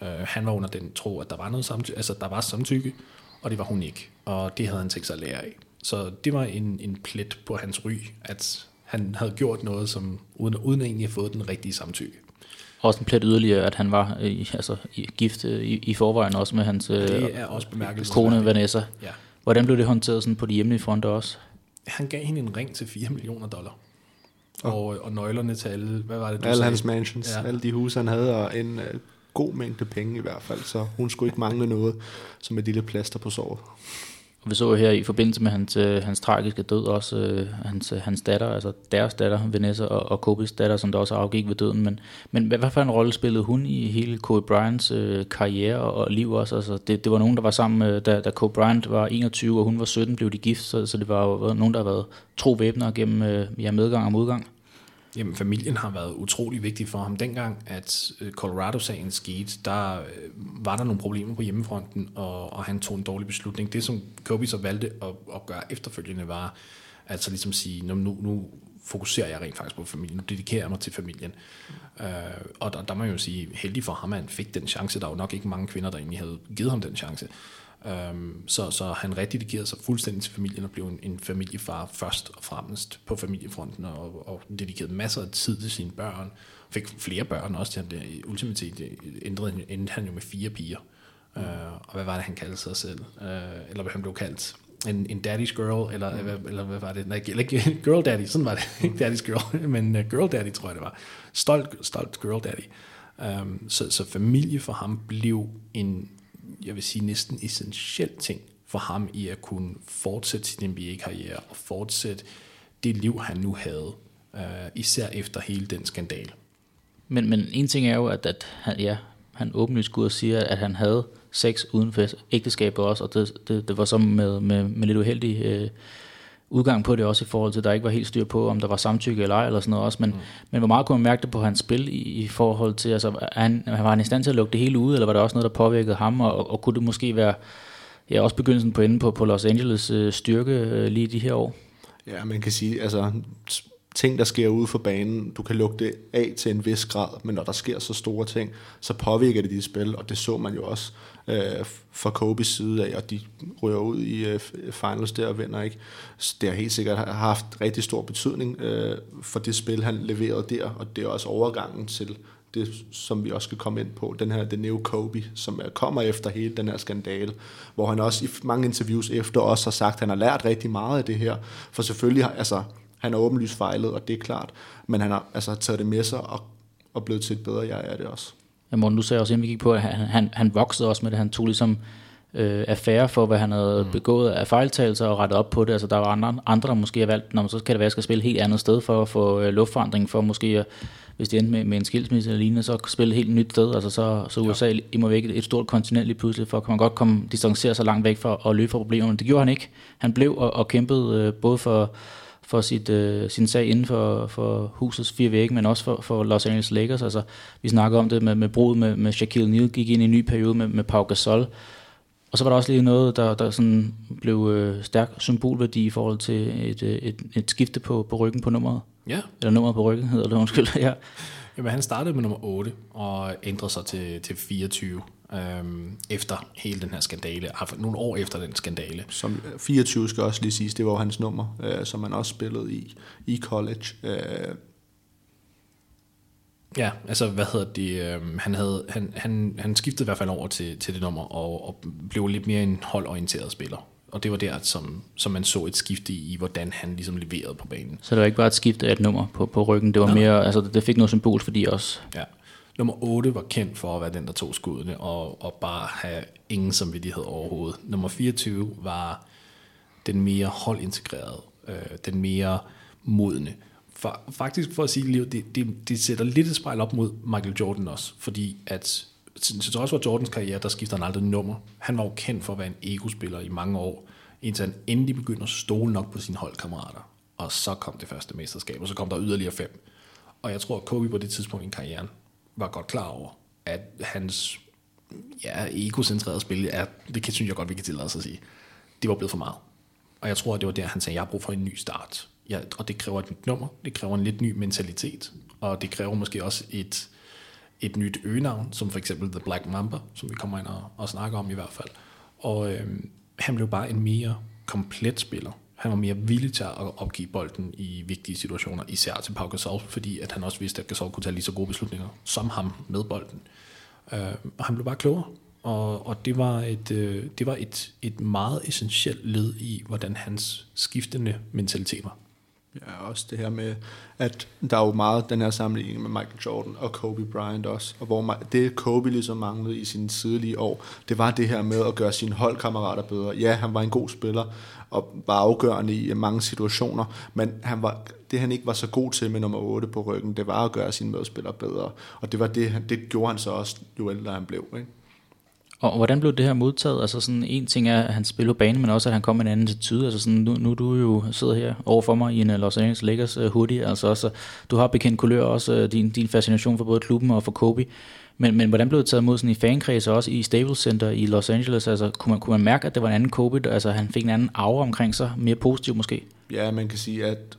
Uh, han var under den tro, at der var noget samtykke, altså der var samtykke, og det var hun ikke. Og det havde han tænkt sig at lære af. Så det var en, en plet på hans ry, at han havde gjort noget, som uden, uden egentlig at have fået den rigtige samtykke. Også en plet yderligere, at han var altså, i, gift i, i forvejen også med hans det er også kone Vanessa. Ja. Hvordan blev det håndteret sådan på de hjemlige fronter også? Han gav hende en ring til 4 millioner dollar og, og nøglerne til alle, hvad var det, du Alle sagde? hans mansions, ja. alle de huse, han havde, og en uh, god mængde penge i hvert fald, så hun skulle ikke mangle noget som et lille plaster på såret. Og vi så her i forbindelse med hans, øh, hans tragiske død også øh, hans, øh, hans datter, altså deres datter, Vanessa, og, og Kobes datter, som der også afgik ved døden. Men, men hvad, hvad for en rolle spillede hun i hele Kobe Bryants øh, karriere og, og liv også? Altså, det, det var nogen, der var sammen, øh, da, da Kobe Bryant var 21, og hun var 17, blev de gift, så, så det var jo nogen, der har været tro væbner gennem øh, ja, medgang og modgang. Jamen, familien har været utrolig vigtig for ham. Dengang, at øh, Colorado-sagen skete, der øh, var der nogle problemer på hjemmefronten, og, og han tog en dårlig beslutning. Det, som Kobe så valgte at, at gøre efterfølgende, var altså ligesom sige, nu, nu, nu fokuserer jeg rent faktisk på familien, nu dedikerer jeg mig til familien. Mm. Øh, og der, der må jeg jo sige, heldig for ham, at han fik den chance. Der var jo nok ikke mange kvinder, der egentlig havde givet ham den chance. Um, så, så han rededikerede sig fuldstændig til familien og blev en, en familiefar først og fremmest på familiefronten og, og dedikerede masser af tid til sine børn. Fik flere børn også til han der. Ultimativt ændrede, endte han jo med fire piger. Mm. Uh, og hvad var det, han kaldte sig selv? Uh, eller hvad han blev kaldt? En, en daddy's girl, eller, mm. eller, eller hvad var det? Nej, ikke girl daddy, sådan var det. Ikke daddy's girl, men uh, girl daddy, tror jeg det var. Stolt, stolt girl daddy. Um, så, så familie for ham blev en jeg vil sige, næsten essentiel ting for ham i at kunne fortsætte sin NBA-karriere og fortsætte det liv, han nu havde, øh, især efter hele den skandal. Men, men en ting er jo, at, at han, ja, han åbenlyst går og siger, at han havde sex uden for ægteskabet også, og det, det, det var så med, med, med lidt uheldig øh, udgang på det også i forhold til, at der ikke var helt styr på, om der var samtykke eller ej, eller sådan noget også, men, mm. men hvor meget kunne man mærke det på hans spil i, i forhold til, altså han, var han i stand til at lukke det hele ud, eller var der også noget, der påvirkede ham, og, og, og kunne det måske være, ja, også begyndelsen på enden på, på Los Angeles øh, styrke øh, lige de her år? Ja, man kan sige, altså ting, der sker ude for banen, du kan lukke det af til en vis grad, men når der sker så store ting, så påvirker det de spil, og det så man jo også øh, fra Kobes side af, og de rører ud i øh, finals der og vinder ikke. Så det har helt sikkert haft rigtig stor betydning øh, for det spil, han leverede der, og det er også overgangen til det, som vi også skal komme ind på, den her The New Kobe, som kommer efter hele den her skandale, hvor han også i mange interviews efter os har sagt, at han har lært rigtig meget af det her, for selvfølgelig har, altså, han er åbenlyst fejlet, og det er klart, men han har altså taget det med sig og, og blevet til et bedre jeg er det også. Ja, Morten, du sagde også, inden vi gik på, at han, han, han voksede også med det. Han tog ligesom øh, affære for, hvad han havde mm. begået af fejltagelser og rettet op på det. Altså, der var andre, andre der måske har valgt, når man så kan det være, at jeg skal spille helt andet sted for at få øh, luftforandring, for måske, at, hvis det endte med, med en skilsmisse eller lignende, så spille et helt nyt sted. Altså, så, så USA ja. i må væk et, et stort kontinent lige pludselig, for kan man godt komme distancere sig langt væk for at løbe fra problemerne. Det gjorde han ikke. Han blev og, og kæmpede øh, både for for sit, øh, sin sag inden for, for husets fire vægge, men også for, for Los Angeles Lakers. Altså, vi snakker om det med, med brudet med, med Shaquille O'Neal, gik ind i en ny periode med, med Pau Gasol. Og så var der også lige noget, der, der sådan blev øh, stærk symbolværdi i forhold til et, øh, et, et skifte på, på ryggen på nummeret. Ja. Eller nummeret på ryggen hedder det, undskyld. ja. Jamen, han startede med nummer 8 og ændrede sig til, til 24 øhm, efter hele den her skandale, nogle år efter den skandale. Som 24 øh, skal også lige siges, det var hans nummer, øh, som han også spillede i, i college. Øh. Ja, altså hvad hedder det, øh, han, havde, han, han, han skiftede i hvert fald over til, til det nummer, og, og blev lidt mere en holdorienteret spiller og det var der, som, som man så et skifte i, i, hvordan han ligesom leverede på banen. Så det var ikke bare et skifte af et nummer på, på ryggen, det var Nej. mere, altså det fik noget symbol fordi også. Ja. Nummer 8 var kendt for at være den, der tog skuddene, og, og bare have ingen samvittighed overhovedet. Nummer 24 var den mere holdintegrerede, øh, den mere modne. For, faktisk for at sige det, det, det sætter lidt et spejl op mod Michael Jordan også, fordi at til trods for Jordans karriere, der skifter han aldrig nummer. Han var jo kendt for at være en egospiller i mange år, indtil han endelig begynder at stole nok på sine holdkammerater. Og så kom det første mesterskab, og så kom der yderligere fem. Og jeg tror, at Kobe på det tidspunkt i karrieren var godt klar over, at hans ja, egocentrerede spil, er, det kan, synes jeg godt, vi kan tillade os at sige, det var blevet for meget. Og jeg tror, at det var der, han sagde, jeg har brug for en ny start. Ja, og det kræver et nyt nummer, det kræver en lidt ny mentalitet, og det kræver måske også et, et nyt øgenavn, som for eksempel The Black Mamba, som vi kommer ind og, og snakker om i hvert fald. Og øh, han blev bare en mere komplet spiller. Han var mere villig til at opgive bolden i vigtige situationer, især til Pau Gasol, fordi at han også vidste, at Gasol kunne tage lige så gode beslutninger som ham med bolden. Øh, og han blev bare klogere, og, og det var, et, øh, det var et, et meget essentielt led i, hvordan hans skiftende mentalitet var. Ja, også det her med, at der er jo meget den her sammenligning med Michael Jordan og Kobe Bryant også, og hvor det Kobe ligesom manglede i sine tidlige år, det var det her med at gøre sine holdkammerater bedre. Ja, han var en god spiller, og var afgørende i øh, mange situationer, men han var, det han ikke var så god til med nummer 8 på ryggen, det var at gøre sine medspillere bedre, og det var det, det gjorde han så også, jo ældre han blev. Ikke? Og hvordan blev det her modtaget? Altså sådan en ting er, at han spiller på banen, men også at han kom med en anden attitude. Altså sådan, nu, nu du jo sidder her overfor mig i en øh, Los Angeles Lakers øh, hoodie. Altså også, du har bekendt kulør også din, din fascination for både klubben og for Kobe. Men, men hvordan blev det taget imod sådan i fankreds og også i Staples Center i Los Angeles? Altså, kunne man, kunne man mærke, at det var en anden Kobe? Altså, han fik en anden aura omkring sig, mere positiv måske? Ja, man kan sige, at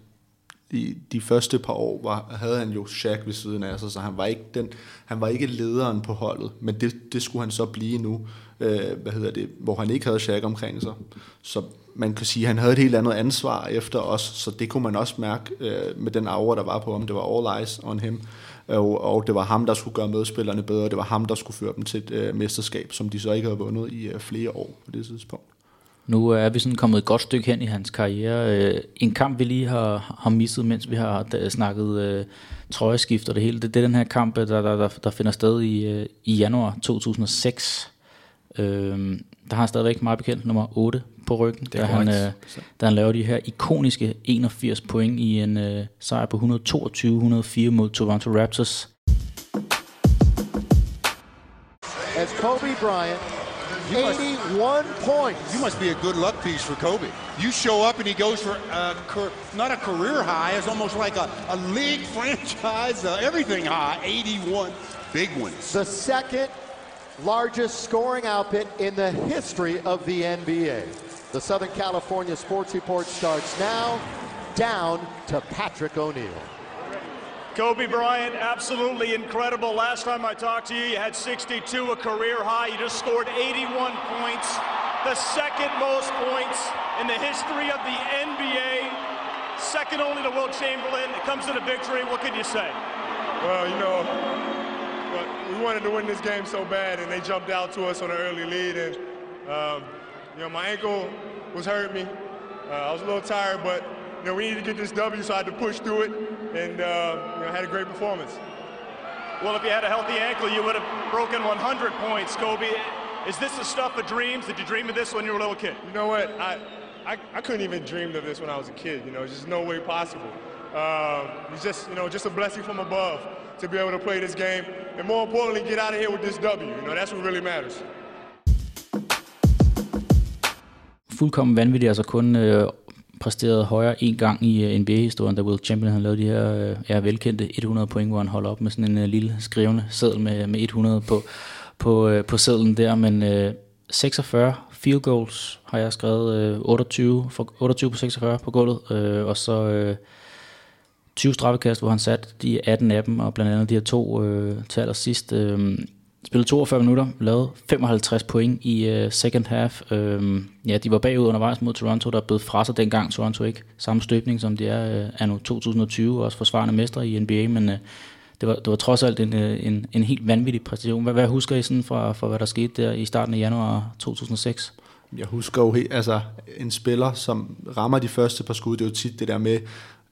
de, de første par år var, havde han jo Shaq ved siden af sig, så han var ikke, den, han var ikke lederen på holdet, men det, det skulle han så blive nu, øh, hvad hedder det, hvor han ikke havde Shaq omkring sig. Så man kan sige, at han havde et helt andet ansvar efter os, så det kunne man også mærke øh, med den aura, der var på ham. Det var all eyes on him, Øh, og, og det var ham, der skulle gøre medspillerne bedre, det var ham, der skulle føre dem til et øh, mesterskab, som de så ikke havde vundet i øh, flere år på det tidspunkt. Nu er vi sådan kommet et godt stykke hen i hans karriere. Øh, en kamp, vi lige har, har misset, mens vi har snakket øh, trøjeskift og det hele, det, det er den her kamp, øh, der, der, der, der finder sted i, øh, i januar 2006. Øh, der har han stadigvæk meget bekendt nummer 8 på ryggen, da han, øh, da han laver de her ikoniske 81 point i en øh, sejr på 122-104 mod Toronto Raptors. As Kobe Bryant 81 points. You must be a good luck piece for Kobe. You show up and he goes for a, not a career high, it's almost like a, a league franchise, uh, everything high. 81 big ones. The second largest scoring output in the history of the NBA. The Southern California Sports Report starts now. Down to Patrick O'Neill. Kobe Bryant, absolutely incredible. Last time I talked to you, you had 62, a career high. You just scored 81 points, the second most points in the history of the NBA, second only to Will Chamberlain. It comes to the victory. What can you say? Well, you know, we wanted to win this game so bad, and they jumped out to us on an early lead. And um, you know, my ankle was hurting me. Uh, I was a little tired, but you know, we needed to get this W, so I had to push through it, and uh, you know, had a great performance. Well, if you had a healthy ankle, you would have broken 100 points, Kobe. Is this the stuff of dreams? Did you dream of this when you were a little kid? You know what? I, I, I couldn't even dream of this when I was a kid. You know, it's just no way possible. Uh, it's just, you know, just a blessing from above to be able to play this game, and more importantly, get out of here with this W. You know, that's what really matters. Fuldkommen vanvittigt, altså kun øh, præsteret højere en gang i øh, uh, NBA-historien, da Will Chamberlain har lavet de her øh, ja, velkendte 100 point, hvor han holder op med sådan en øh, lille skrivende seddel med, med 100 på, på, øh, på sedlen der, men øh, 46 field goals har jeg skrevet, øh, 28, for, 28 på 46 på gulvet, øh, og så øh, 20 straffekast, hvor han satte de 18 af dem, og blandt andet de her to øh, til allersidst. Øh, Spillede 42 minutter, lavede 55 point i uh, second half. Uh, ja, de var bagud undervejs mod Toronto, der blev fra sig dengang. Toronto ikke samme støbning, som de er uh, anno 2020, også forsvarende mestre i NBA, men uh, det, var, det var trods alt en, en, en helt vanvittig præstation. Hvad, hvad husker I sådan fra, fra, hvad der skete der i starten af januar 2006? Jeg husker jo helt, altså en spiller, som rammer de første par skud, det er jo tit det der med,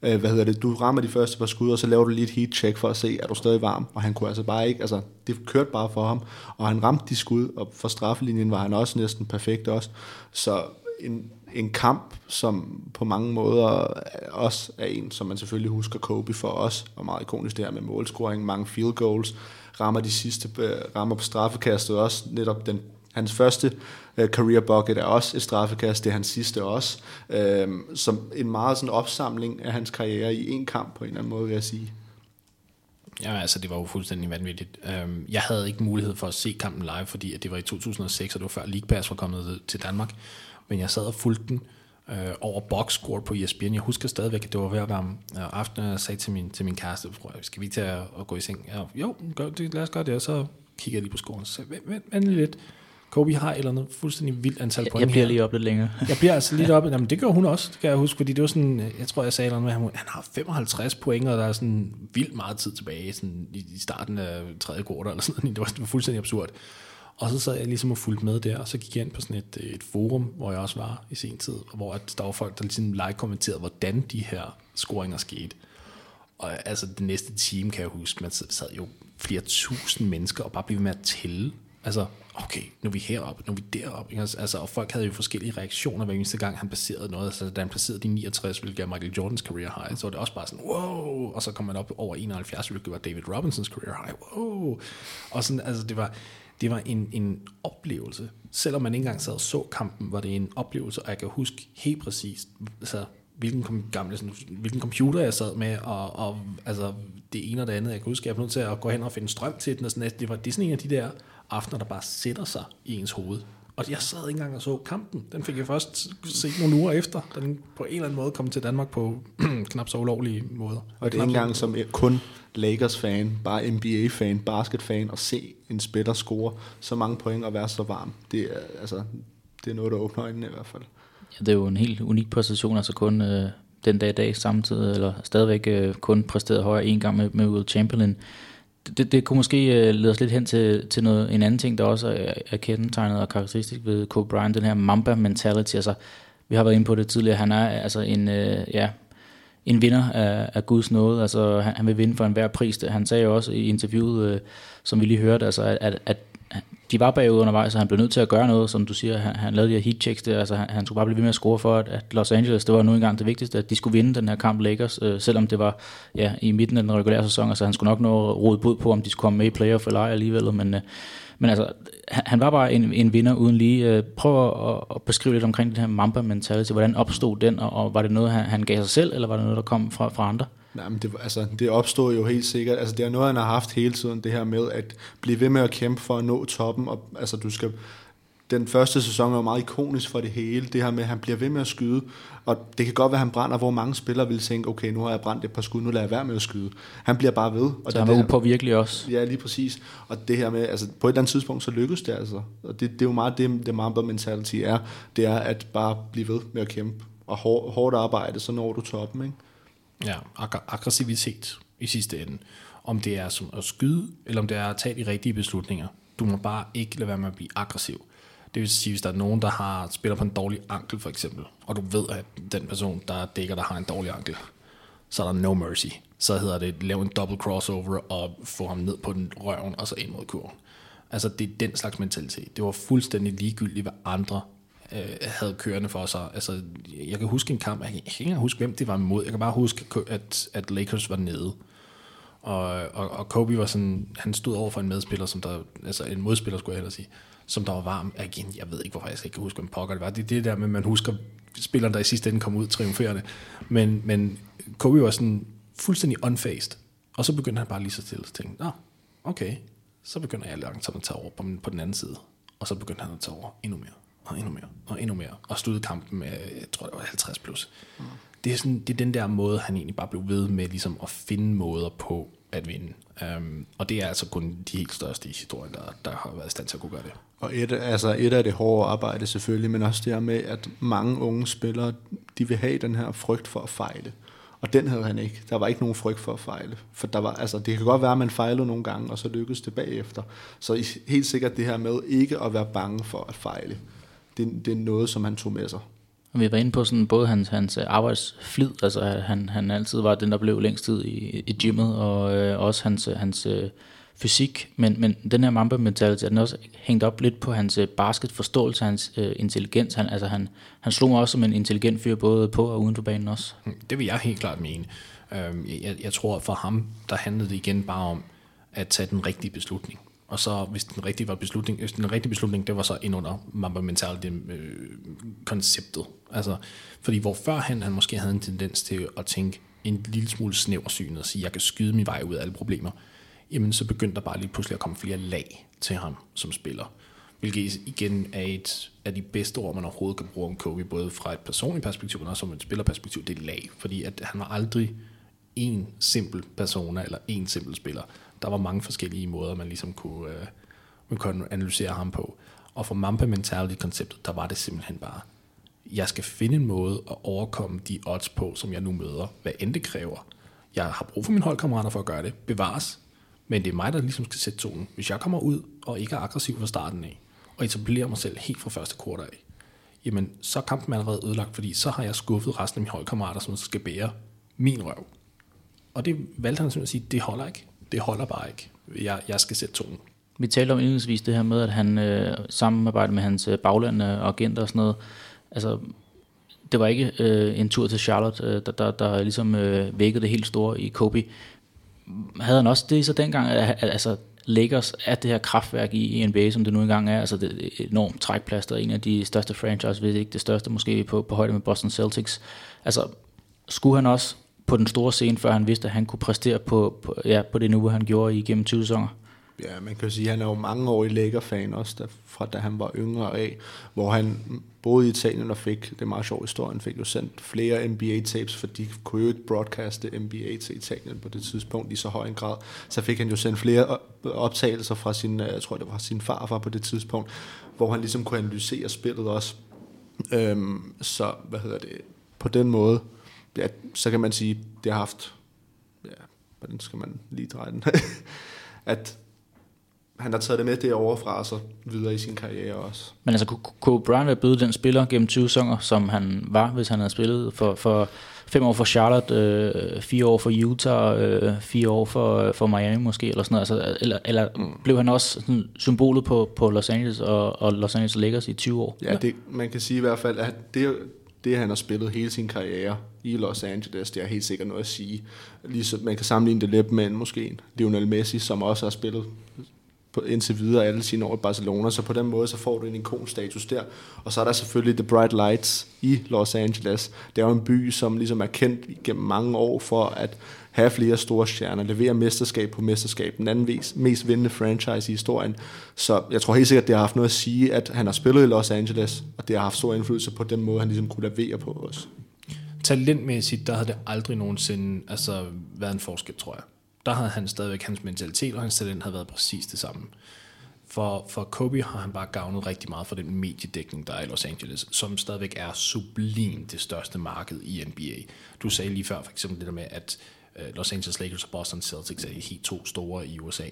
øh, hvad hedder det, du rammer de første par skud, og så laver du lige et heat check for at se, er du stadig varm, og han kunne altså bare ikke, altså det kørte bare for ham, og han ramte de skud, og for straffelinjen var han også næsten perfekt også, så en, en kamp, som på mange måder også er en, som man selvfølgelig husker Kobe for os, og meget ikonisk det her med målscoring, mange field goals, rammer de sidste, øh, rammer på straffekastet også, netop den Hans første øh, career bucket er også et straffekast, det er hans sidste også. Øh, som en meget sådan opsamling af hans karriere i en kamp på en eller anden måde, vil jeg sige. Ja, altså det var jo fuldstændig vanvittigt. Øhm, jeg havde ikke mulighed for at se kampen live, fordi at det var i 2006, og det var før League Pass var kommet til Danmark. Men jeg sad og fulgte den øh, over boxscore på ESPN. Jeg husker stadigvæk, at det var ved at være øh, aften, og jeg sagde til min, til min kæreste, skal vi til at gå i seng? Ja, jo, gør det, lad os gøre det. Og så kigger jeg lige på scoren og sagde, vent, vent, vent lidt. Kobe har et eller andet fuldstændig vildt antal point Jeg bliver lige op lidt længere. jeg bliver altså lidt op. Jamen, det gør hun også, det kan jeg huske, fordi det var sådan, jeg tror, jeg sagde noget med ham, han har 55 point, og der er sådan vildt meget tid tilbage, sådan i, starten af tredje kvartal eller sådan noget. Det var, det var fuldstændig absurd. Og så sad jeg ligesom og fulgte med der, og så gik jeg ind på sådan et, et forum, hvor jeg også var i sen tid, hvor at der var folk, der ligesom like kommenterede, hvordan de her scoringer skete. Og altså det næste time, kan jeg huske, man sad jo flere tusind mennesker og bare blev med at tælle. Altså, okay, nu er vi heroppe, nu er vi deroppe. Ikke? Altså, og folk havde jo forskellige reaktioner hver eneste gang, han placerede noget. Altså, da han placerede de 69, hvilket er Michael Jordans career high, så var det også bare sådan, wow, og så kom man op over 71, hvilket var David Robinsons career high, wow. Og sådan, altså, det var, det var en, en oplevelse. Selvom man ikke engang sad og så kampen, var det en oplevelse, og jeg kan huske helt præcist, altså, hvilken, kom, gamle, sådan, hvilken computer jeg sad med, og, og altså, det ene og det andet. Jeg kan huske, at jeg blev nødt til at gå hen og finde strøm til den, og sådan, det, var, det sådan en af de der aftener, der bare sætter sig i ens hoved. Og jeg sad ikke engang og så kampen. Den fik jeg først set nogle uger efter, da den på en eller anden måde kom til Danmark på knap så ulovlige måder. Og det er ikke engang som kun Lakers-fan, bare NBA-fan, basket-fan, og se en spiller score så mange point og være så varm. Det er, altså, det er noget, der åbner øjnene i hvert fald. Ja, det er jo en helt unik præstation, altså kun øh, den dag i dag samtidig, eller stadigvæk øh, kun præsteret højere en gang med, med Will Chamberlain. Det, det kunne måske øh, lede os lidt hen til, til noget, en anden ting, der også er, er kendetegnet og karakteristisk ved Kobe Bryant, den her Mamba mentality. Altså, vi har været inde på det tidligere, han er altså en, øh, ja, en vinder af, af Guds nåde. Altså, han, han vil vinde for enhver pris. Han sagde jo også i interviewet, øh, som vi lige hørte, altså, at, at, at de var bagud undervejs, så han blev nødt til at gøre noget, som du siger. Han, han lavede de her heat checks der, altså han, han skulle bare blive ved med at score for, at, at Los Angeles, det var nu engang det vigtigste, at de skulle vinde den her kamp Lakers, øh, selvom det var ja, i midten af den regulære sæson. Altså han skulle nok nå rode bud på, om de skulle komme med i playoff eller ej alligevel, men, øh, men altså, han, han var bare en, en vinder uden lige. Øh, prøv at, at beskrive lidt omkring den her Mamba mentality. Hvordan opstod den, og, og var det noget, han, han gav sig selv, eller var det noget, der kom fra, fra andre? Nej, men det, altså, det opstod jo helt sikkert. Altså, det er noget, han har haft hele tiden, det her med at blive ved med at kæmpe for at nå toppen. Og, altså, du skal, den første sæson er jo meget ikonisk for det hele. Det her med, at han bliver ved med at skyde. Og det kan godt være, at han brænder, hvor mange spillere vil tænke, okay, nu har jeg brændt et par skud, nu lader jeg være med at skyde. Han bliver bare ved. Og så det han var upåvirkelig også. Ja, lige præcis. Og det her med, altså på et eller andet tidspunkt, så lykkes det altså. Og det, det er jo meget det, det Mamba mentality er. Det er at bare blive ved med at kæmpe. Og hår, hårdt arbejde, så når du toppen, ikke? Ja, ag- aggressivitet i sidste ende. Om det er som at skyde, eller om det er at tage de rigtige beslutninger. Du må bare ikke lade være med at blive aggressiv. Det vil sige, hvis der er nogen, der har spiller på en dårlig ankel for eksempel, og du ved, at den person, der dækker, der har en dårlig ankel, så er der no mercy. Så hedder det, lave en double crossover og få ham ned på den røven, og så ind mod kurven. Altså, det er den slags mentalitet. Det var fuldstændig ligegyldigt, hvad andre øh, havde kørende for sig. Altså, jeg kan huske en kamp, jeg kan ikke engang huske, hvem det var imod. Jeg kan bare huske, at, at Lakers var nede. Og, og, og Kobe var sådan, han stod over for en medspiller, som der, altså en modspiller skulle jeg hellere sige, som der var varm. Igen, jeg ved ikke, hvorfor jeg ikke kan huske, hvem pokker det var. Det er det der med, at man husker spilleren, der i sidste ende kom ud triumferende. Men, men Kobe var sådan fuldstændig unfaced. Og så begyndte han bare lige så stille at tænke, nå, okay, så begynder jeg langsomt at tage over på, på den anden side. Og så begyndte han at tage over endnu mere, og endnu mere, og endnu mere. Og sluttede kampen med, jeg tror det var 50 plus. Mm. Det, er sådan, det er den der måde, han egentlig bare blev ved med ligesom at finde måder på at vinde. Um, og det er altså kun de helt største i historien, der, der har været i stand til at kunne gøre det. Og et, altså et af det hårde arbejde selvfølgelig, men også det her med, at mange unge spillere, de vil have den her frygt for at fejle. Og den havde han ikke. Der var ikke nogen frygt for at fejle. For der var, altså, det kan godt være, at man fejlede nogle gange, og så lykkedes det bagefter. Så helt sikkert det her med ikke at være bange for at fejle, det, det er noget, som han tog med sig. Og vi var inde på sådan både hans, hans arbejdsflid, altså han, han altid var den, der blev længst tid i, i gymmet, og øh, også hans, hans øh, fysik, men, men den her Mamba mentality, er den også hængt op lidt på hans øh, basketforståelse, hans øh, intelligens. Han, altså han, han slog mig også som en intelligent fyr, både på og uden for banen også. Det vil jeg helt klart mene. Øhm, jeg, jeg tror, for ham, der handlede det igen bare om at tage den rigtige beslutning. Og så hvis den rigtige var beslutning, hvis den rigtige beslutning, det var så ind under Mamba Mentality øh, konceptet. Altså, fordi hvor før han, han måske havde en tendens til at tænke en lille smule snæversynet og sige, jeg kan skyde min vej ud af alle problemer, jamen så begyndte der bare lige pludselig at komme flere lag til ham som spiller. Hvilket igen er et af de bedste ord, man overhovedet kan bruge om Kobe, både fra et personligt perspektiv, men også som et spillerperspektiv, det er lag. Fordi at han var aldrig en simpel persona, eller en simpel spiller der var mange forskellige måder, man ligesom kunne, øh, man kunne analysere ham på. Og for Mamba Mentality-konceptet, der var det simpelthen bare, jeg skal finde en måde at overkomme de odds på, som jeg nu møder, hvad end det kræver. Jeg har brug for mine holdkammerater for at gøre det, bevares, men det er mig, der ligesom skal sætte tonen. Hvis jeg kommer ud og ikke er aggressiv fra starten af, og etablerer mig selv helt fra første kvartal af, jamen så er kampen allerede ødelagt, fordi så har jeg skuffet resten af mine holdkammerater, som skal bære min røv. Og det valgte han simpelthen at sige, det holder ikke det holder bare ikke. Jeg, jeg skal sætte tonen. Vi talte om indledningsvis det her med, at han øh, samarbejder med hans øh, bagland og agenter og sådan noget. Altså, det var ikke øh, en tur til Charlotte, øh, der, der, der ligesom øh, vækkede det helt store i Kobe. Havde han også det så dengang? Altså, Lakers er det her kraftværk i NBA, som det nu engang er. Altså det er enormt trækplaster, en af de største franchises, hvis ikke det største, måske på, på højde med Boston Celtics. Altså, skulle han også på den store scene, før han vidste, at han kunne præstere på, på, ja, på det niveau, han gjorde igennem 20 sæsoner? Ja, man kan sige, at han er jo mange år i Laker-fan også, der, fra da han var yngre af, hvor han boede i Italien og fik, det er meget sjov historie, han fik jo sendt flere NBA-tapes, for de kunne jo ikke broadcaste NBA til Italien på det tidspunkt i så høj en grad. Så fik han jo sendt flere optagelser fra sin, øh, jeg tror det var sin farfar på det tidspunkt, hvor han ligesom kunne analysere spillet også. Øhm, så, hvad hedder det, på den måde, ja, så kan man sige, det har haft, ja, hvordan skal man lige dreje den, at han har taget det med derovre fra sig videre i sin karriere også. Men altså, kunne Kobe Bryant være blevet den spiller gennem 20 sæsoner, som han var, hvis han havde spillet for, for fem år for Charlotte, øh, fire år for Utah, øh, fire år for, for Miami måske, eller sådan noget. Altså, eller eller mm. blev han også sådan, symbolet på, på Los Angeles og, og Los Angeles Lakers i 20 år? Ja, det, man kan sige i hvert fald, at det, det han har spillet hele sin karriere i Los Angeles, det er helt sikkert noget at sige. Ligesom, man kan sammenligne det lidt med en, måske en Lionel Messi, som også har spillet på, indtil videre alle sine år i Barcelona, så på den måde så får du en ikonstatus der. Og så er der selvfølgelig The Bright Lights i Los Angeles. Det er jo en by, som ligesom er kendt gennem mange år for at have flere store stjerner, levere mesterskab på mesterskab, den anden vis, mest vindende franchise i historien. Så jeg tror helt sikkert, det har haft noget at sige, at han har spillet i Los Angeles, og det har haft stor indflydelse på den måde, han ligesom kunne levere på os. Talentmæssigt, der havde det aldrig nogensinde altså, været en forskel, tror jeg der havde han stadigvæk hans mentalitet, og hans talent havde været præcis det samme. For, for Kobe har han bare gavnet rigtig meget for den mediedækning, der er i Los Angeles, som stadigvæk er sublim det største marked i NBA. Du sagde lige før for eksempel det der med, at øh, Los Angeles Lakers og Boston Celtics er de helt to store i USA.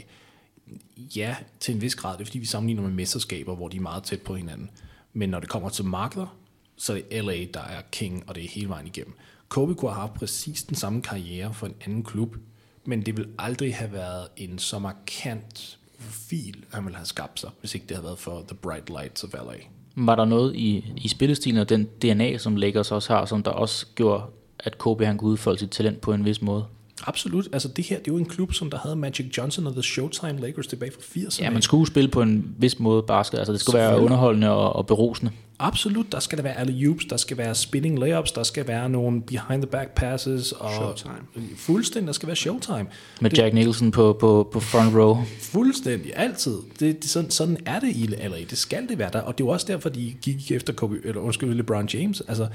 Ja, til en vis grad. Det er fordi, vi sammenligner med mesterskaber, hvor de er meget tæt på hinanden. Men når det kommer til markeder, så er det LA, der er king, og det er hele vejen igennem. Kobe kunne have haft præcis den samme karriere for en anden klub, men det vil aldrig have været en så markant profil, han ville have skabt sig, hvis ikke det havde været for The Bright Lights of LA. Var der noget i, i spillestilen og den DNA, som Lakers også har, som der også gjorde, at Kobe han kunne udfolde sit talent på en vis måde? Absolut. Altså det her, det er jo en klub, som der havde Magic Johnson og The Showtime Lakers tilbage fra 80'erne. Ja, man skulle spille på en vis måde basket. Altså det skulle være underholdende og, og berusende. Absolut. Der skal der være alle oops der skal være spinning layups, der skal være nogle behind the back passes. Og showtime. Fuldstændig, der skal være showtime. Med Jack Nicholson på, på, på front row. Fuldstændig, altid. Det, det, sådan, sådan er det i LA. Det skal det være der. Og det er også derfor, de gik efter Kobe, eller undskyld, LeBron James. Altså,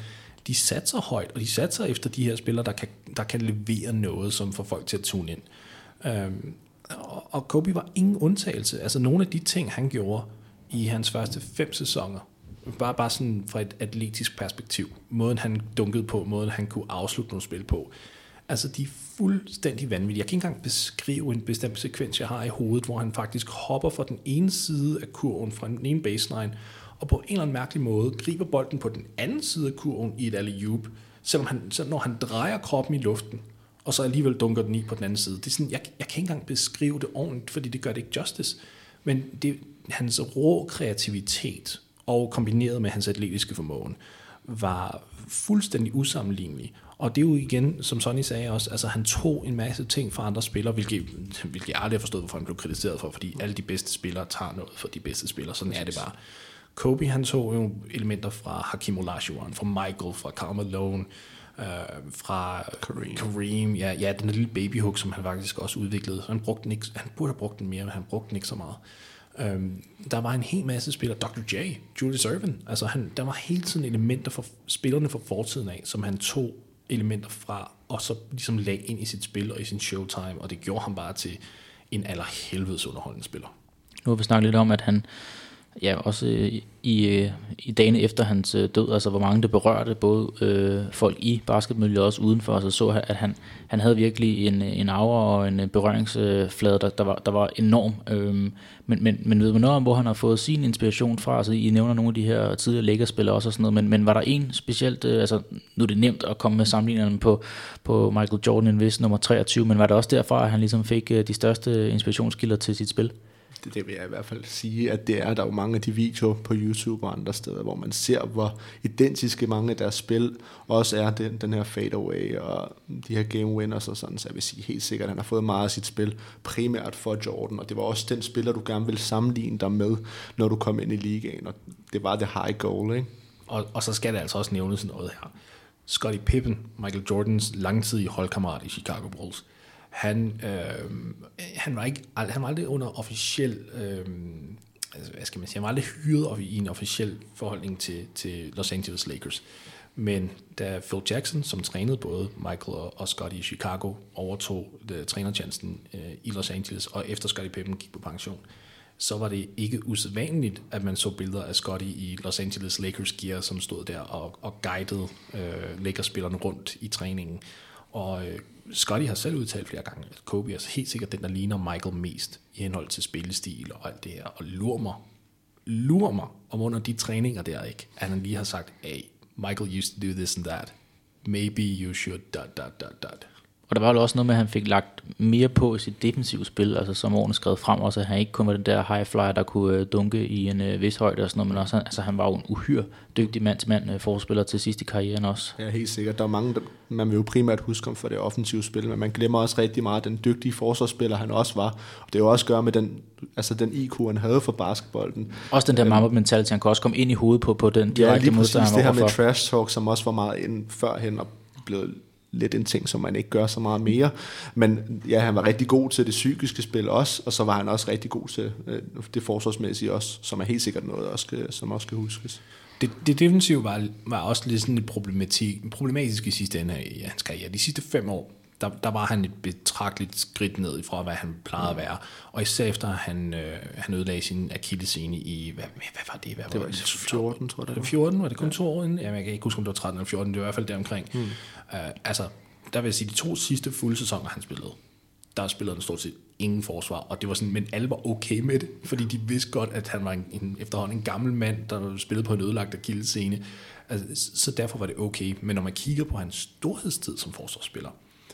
de satser højt, og de satser efter de her spillere, der kan, der kan levere noget, som får folk til at tune ind. Øhm, og, og Kobe var ingen undtagelse. Altså nogle af de ting, han gjorde i hans første fem sæsoner, bare, bare sådan fra et atletisk perspektiv, måden han dunkede på, måden han kunne afslutte nogle spil på, altså de er fuldstændig vanvittige. Jeg kan ikke engang beskrive en bestemt sekvens, jeg har i hovedet, hvor han faktisk hopper fra den ene side af kurven, fra den ene baseline, og på en eller anden mærkelig måde griber bolden på den anden side af kurven i et alley-oop, selvom han, så når han drejer kroppen i luften, og så alligevel dunker den i på den anden side. Det er sådan, jeg, jeg kan ikke engang beskrive det ordentligt, fordi det gør det ikke justice. Men det, hans rå kreativitet, og kombineret med hans atletiske formåen, var fuldstændig usammenlignelig. Og det er jo igen, som Sonny sagde også, altså han tog en masse ting fra andre spillere, hvilket, hvilket jeg aldrig har forstået, hvorfor han blev kritiseret for, fordi alle de bedste spillere tager noget fra de bedste spillere. Sådan er det bare. Kobe han tog jo elementer fra Hakim Olajuwon, fra Michael, fra Karl Malone, øh, fra Kareem. Kareem ja, ja, den lille babyhook, som han faktisk også udviklede. Han, brugte den ikke, han burde have brugt den mere, men han brugte den ikke så meget. Øhm, der var en hel masse spillere, Dr. J, Julius Irvin, altså han, der var hele tiden elementer for spillerne fra fortiden af, som han tog elementer fra, og så ligesom lagde ind i sit spil og i sin showtime, og det gjorde ham bare til en allerhelvedes underholdende spiller. Nu har vi snakket lidt om, at han ja, også øh, i, øh, i dagene efter hans øh, død, altså hvor mange det berørte, både øh, folk i basketmiljøet og også udenfor, altså så at han, han havde virkelig en, øh, en aura og en øh, berøringsflade, der, der, var, der var enorm. Øhm, men, men, men ved man noget om, hvor han har fået sin inspiration fra? Altså I nævner nogle af de her tidligere lækkerspillere også og sådan noget, men, men var der en specielt, øh, altså nu er det nemt at komme med sammenligningerne på, på Michael Jordan, en vis nummer 23, men var det også derfra, at han ligesom fik øh, de største inspirationskilder til sit spil? Det, det vil jeg i hvert fald sige, at det er der er jo mange af de videoer på YouTube og andre steder, hvor man ser, hvor identiske mange af deres spil også er den, den her fadeaway og de her game winners og sådan, så jeg vil sige helt sikkert, at han har fået meget af sit spil primært for Jordan, og det var også den spiller, du gerne ville sammenligne dig med, når du kom ind i ligaen, og det var det high goal, ikke? Og, og så skal det altså også nævnes noget her. Scottie Pippen, Michael Jordans langtidige holdkammerat i Chicago Bulls, han, øh, han, var ikke, han var aldrig under officiel, øh, altså, hvad skal man sige, han var aldrig hyret i en officiel forholdning til, til Los Angeles Lakers. Men da Phil Jackson, som trænede både Michael og, Scotty i Chicago, overtog øh, trænertjenesten øh, i Los Angeles, og efter Scotty Pippen gik på pension, så var det ikke usædvanligt, at man så billeder af Scotty i Los Angeles Lakers gear, som stod der og, og guidede øh, Lakers-spillerne rundt i træningen. Og øh, Scotty har selv udtalt flere gange, at Kobe er helt sikkert den, der ligner Michael mest i henhold til spillestil og alt det her. Og lurer mig, lurer mig om under de træninger der, ikke, at han lige har sagt, hey, Michael used to do this and that. Maybe you should dot, dot, dot, dot. Og der var jo også noget med, at han fik lagt mere på i sit defensive spil, altså som årene skrev frem også, at han ikke kun var den der high flyer, der kunne øh, dunke i en øh, vis højde og sådan noget, men også, altså han var jo en uhyre dygtig mand-til-mand øh, forspiller til sidst i karrieren også. Ja, helt sikkert. Der er mange, der, man vil jo primært huske om for det offensive spil, men man glemmer også rigtig meget den dygtige forsvarsspiller, han også var. Og det er jo også gøre med den, altså den IQ, han havde for basketbolden. Også den der øhm, mama mentality, han kan også komme ind i hovedet på, på den direkte ja, modstander, han det her med trash talk, som også var meget ind førhen og blevet lidt en ting, som man ikke gør så meget mere. Men ja, han var rigtig god til det psykiske spil også, og så var han også rigtig god til øh, det forsvarsmæssige også, som er helt sikkert noget, også skal, som også skal huskes. Det, det defensive var, var også lidt sådan et problematik, problematisk i sidste ende af hans karriere. De sidste fem år, der, der var han et betragteligt skridt ned fra, hvad han plejede at være. Og især efter, han, øh, han ødelagde sin akillescene i, hvad, hvad var det? Hvad det var, var det? 14, tror jeg. Det var 14, var det kun ja. to år inden? Jamen, jeg kan ikke huske, om det var 13 eller 14, det var i hvert fald deromkring. Mm. Uh, altså, der vil jeg sige, de to sidste fulde sæsoner, han spillede, der spillede han stort set ingen forsvar, og det var sådan, men alle var okay med det, fordi de vidste godt, at han var en, en efterhånden en gammel mand, der spillede på en ødelagt akillescene, altså, så derfor var det okay. Men når man kigger på hans storhedstid som forsvarsspiller,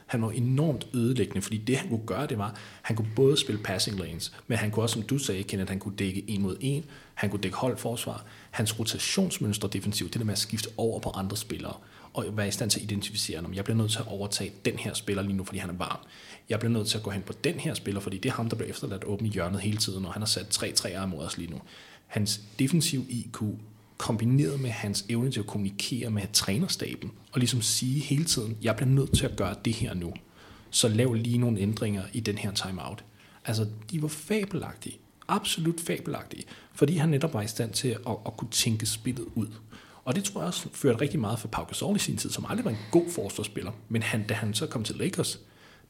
han var enormt ødelæggende, fordi det han kunne gøre, det var, han kunne både spille passing lanes, men han kunne også, som du sagde, Kenneth, han kunne dække en mod en, han kunne dække holdforsvar, hans rotationsmønster defensivt, det der med at skifte over på andre spillere, og være i stand til at identificere, om jeg bliver nødt til at overtage den her spiller lige nu, fordi han er varm. Jeg bliver nødt til at gå hen på den her spiller, fordi det er ham, der bliver efterladt åbent i hjørnet hele tiden, og han har sat tre træer imod os lige nu. Hans defensiv IQ kombineret med hans evne til at kommunikere med trænerstaben, og ligesom sige hele tiden, jeg bliver nødt til at gøre det her nu. Så lav lige nogle ændringer i den her timeout. Altså, de var fabelagtige. Absolut fabelagtige. Fordi han netop var i stand til at, at kunne tænke spillet ud. Og det tror jeg også førte rigtig meget for Pau Gasol i sin tid, som aldrig var en god forsvarsspiller. Men han, da han så kom til Lakers,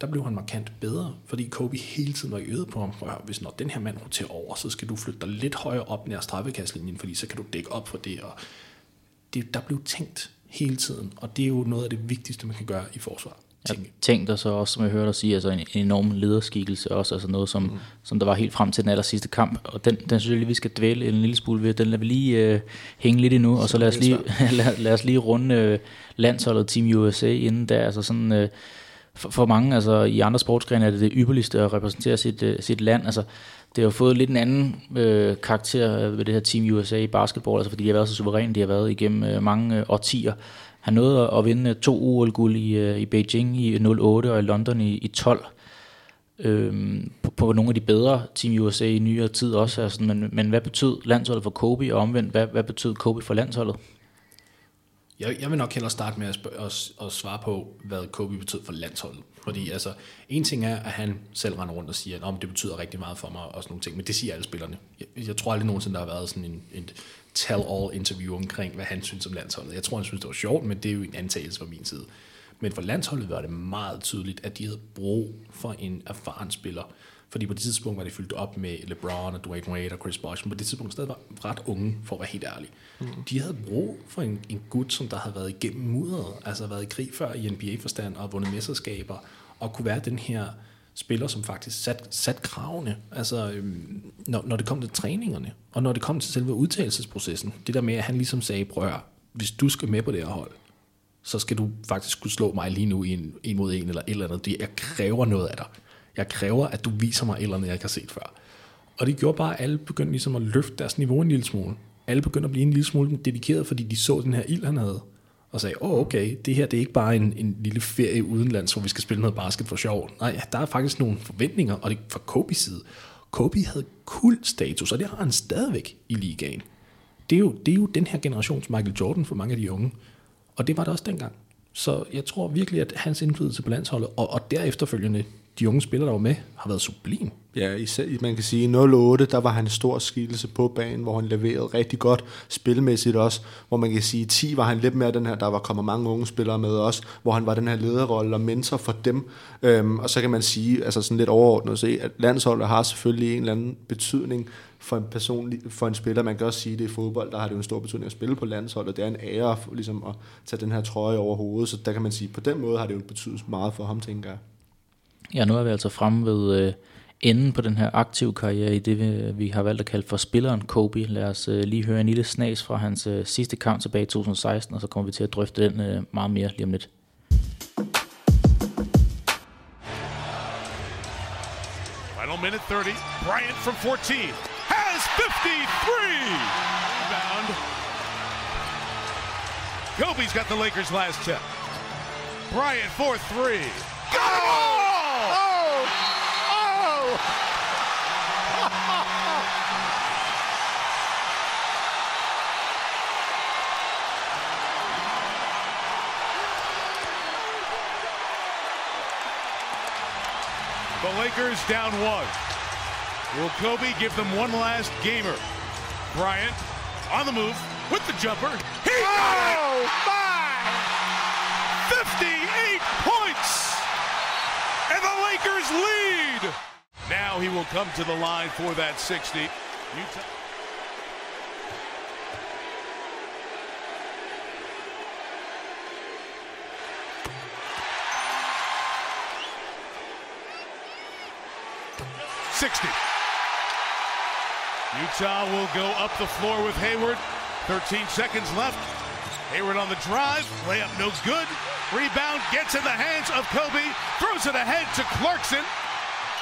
der blev han markant bedre, fordi Kobe hele tiden var i øget på ham. For hvis når den her mand roterer over, så skal du flytte dig lidt højere op nær straffekastlinjen, fordi så kan du dække op for det. Og det, der blev tænkt hele tiden, og det er jo noget af det vigtigste, man kan gøre i forsvar. Tænk. Tænk dig så også, som jeg hørte dig sige, altså en, en enorm lederskikkelse også, altså noget, som, mm. som der var helt frem til den aller sidste kamp, og den, den synes jeg lige, vi skal dvæle en lille smule ved, den lader vi lige øh, hænge lidt endnu, og så lad os lige, lad, lad os lige runde øh, landsholdet Team USA inden der, altså sådan, øh, for, for mange, altså i andre sportsgrene er det det ypperligste at repræsentere sit, øh, sit land, altså det har fået lidt en anden øh, karakter øh, ved det her Team USA i basketball, altså fordi de har været så suveræne, de har været igennem øh, mange øh, årtier, han nåede at vinde øh, to OL-guld i, øh, i Beijing i 08 og i London i, i 12. Øhm, på, på nogle af de bedre Team USA i nyere tid også. Altså, men, men hvad betød landsholdet for Kobe, og omvendt, hvad, hvad betød Kobe for landsholdet? Jeg, jeg vil nok hellere starte med at, spørge, at, at svare på, hvad Kobe betød for landsholdet. Fordi altså, en ting er, at han selv render rundt og siger, at det betyder rigtig meget for mig, og sådan nogle ting, men det siger alle spillerne. Jeg, jeg tror aldrig nogensinde, der har været sådan en, en tell-all interview omkring, hvad han synes om landsholdet. Jeg tror, han synes, det var sjovt, men det er jo en antagelse fra min side. Men for landsholdet var det meget tydeligt, at de havde brug for en erfaren spiller. Fordi på det tidspunkt var det fyldt op med LeBron og Dwayne Wade og Chris Bosh, men på det tidspunkt stadig var ret unge, for at være helt ærlig. Mm. De havde brug for en, en gut, som der havde været igennem mudderet, altså været i krig før i NBA-forstand og vundet mesterskaber, og kunne være den her spiller, som faktisk sat, sat kravene, altså øhm, når, når det kom til træningerne, og når det kom til selve udtalelsesprocessen. Det der med, at han ligesom sagde, prøv at hvis du skal med på det her hold, så skal du faktisk kunne slå mig lige nu i en, en mod en eller et eller andet. Jeg kræver noget af dig. Jeg kræver, at du viser mig et eller andet, jeg ikke har set før. Og det gjorde bare, at alle begyndte ligesom at løfte deres niveau en lille smule. Alle begyndte at blive en lille smule dedikeret, fordi de så den her ild, han havde. Og sagde, åh oh, okay, det her det er ikke bare en, en lille ferie udenlands, hvor vi skal spille noget basket for sjov. Nej, der er faktisk nogle forventninger, og det fra Kobe's side. Kobe havde kul status, og det har han stadigvæk i ligaen. Det er, jo, det er jo den her generations Michael Jordan for mange af de unge. Og det var det også dengang. Så jeg tror virkelig, at hans indflydelse på landsholdet, og, og derefterfølgende de unge spillere, der var med, har været sublim. Ja, især, man kan sige, i 08, der var han en stor skikkelse på banen, hvor han leverede rigtig godt spilmæssigt også, hvor man kan sige, i 10 var han lidt mere den her, der var kommet mange unge spillere med også, hvor han var den her lederrolle og mentor for dem, øhm, og så kan man sige, altså sådan lidt overordnet se, at landsholdet har selvfølgelig en eller anden betydning for en person, for en spiller. Man kan også sige, at det i fodbold, der har det jo en stor betydning at spille på landsholdet. Det er en ære ligesom at tage den her trøje over hovedet, så der kan man sige, på den måde har det jo betydet meget for ham, tænker jeg. Ja, nu er vi altså fremme ved øh, enden på den her aktive karriere i det, vi, vi har valgt at kalde for spilleren Kobe. Lad os øh, lige høre en lille snas fra hans øh, sidste kamp tilbage i 2016, og så kommer vi til at drøfte den øh, meget mere lige om lidt. Final minute 30. Bryant from 14 has 53. Rebound. Kobe's got the Lakers last tip. Bryant for three. Go! Oh, oh! The Lakers down one. Will Kobe give them one last gamer? Bryant on the move with the jumper. He oh, my! 58 points! And the Lakers lead! Now he will come to the line for that 60. Utah. Sixty. Utah will go up the floor with Hayward. 13 seconds left. Hayward on the drive. Layup no good. Rebound gets in the hands of Kobe. Throws it ahead to Clarkson.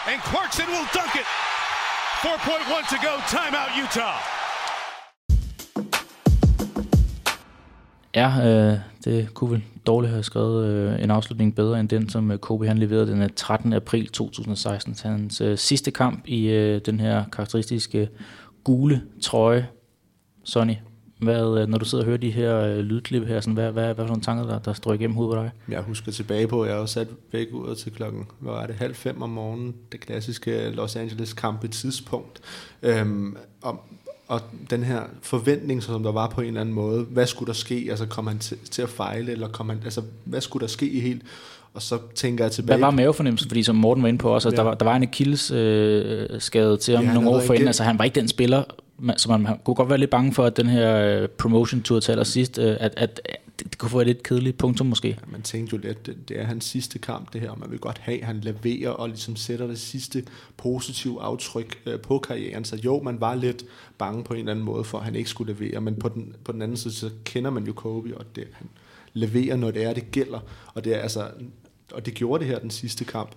And Clarkson will dunk it. 4.1 to go. Timeout Utah. Ja, øh, det kunne vel dårligt have skrevet øh, en afslutning bedre end den, som øh, Kobe han leverede den øh, 13. april 2016. Hans øh, sidste kamp i øh, den her karakteristiske gule trøje. Sonny, hvad, øh, når du sidder og hører de her øh, lydklip her, sådan, hvad, hvad, hvad for nogle tanker, der, der strøg igennem hovedet på dig? Jeg husker tilbage på, at jeg har sat væk ud til klokken, hvad var det, halv fem om morgenen, det klassiske Los Angeles kamp tidspunkt. Øhm, og, og den her forventning, som der var på en eller anden måde, hvad skulle der ske? Altså kom han til, til at fejle, eller kom han, altså hvad skulle der ske i helt? Og så tænker jeg tilbage... Hvad var mavefornemmelsen? Fordi som Morten var inde på også, at ja. der, var, der var en Achilles øh, skade til ham ja, nogle år forinden. Altså han var ikke den spiller, så man, man kunne godt være lidt bange for, at den her øh, promotion tour til allersidst, øh, at, at, det, det kunne få et lidt kedeligt punktum måske. Ja, man tænkte jo lidt, det, det er hans sidste kamp det her, og man vil godt have, at han leverer og ligesom sætter det sidste positive aftryk øh, på karrieren. Så jo, man var lidt bange på en eller anden måde for, at han ikke skulle levere, men på den, på den anden side, så kender man jo Kobe, og det, han leverer, når det er, det gælder. Og det er altså, og det gjorde det her den sidste kamp.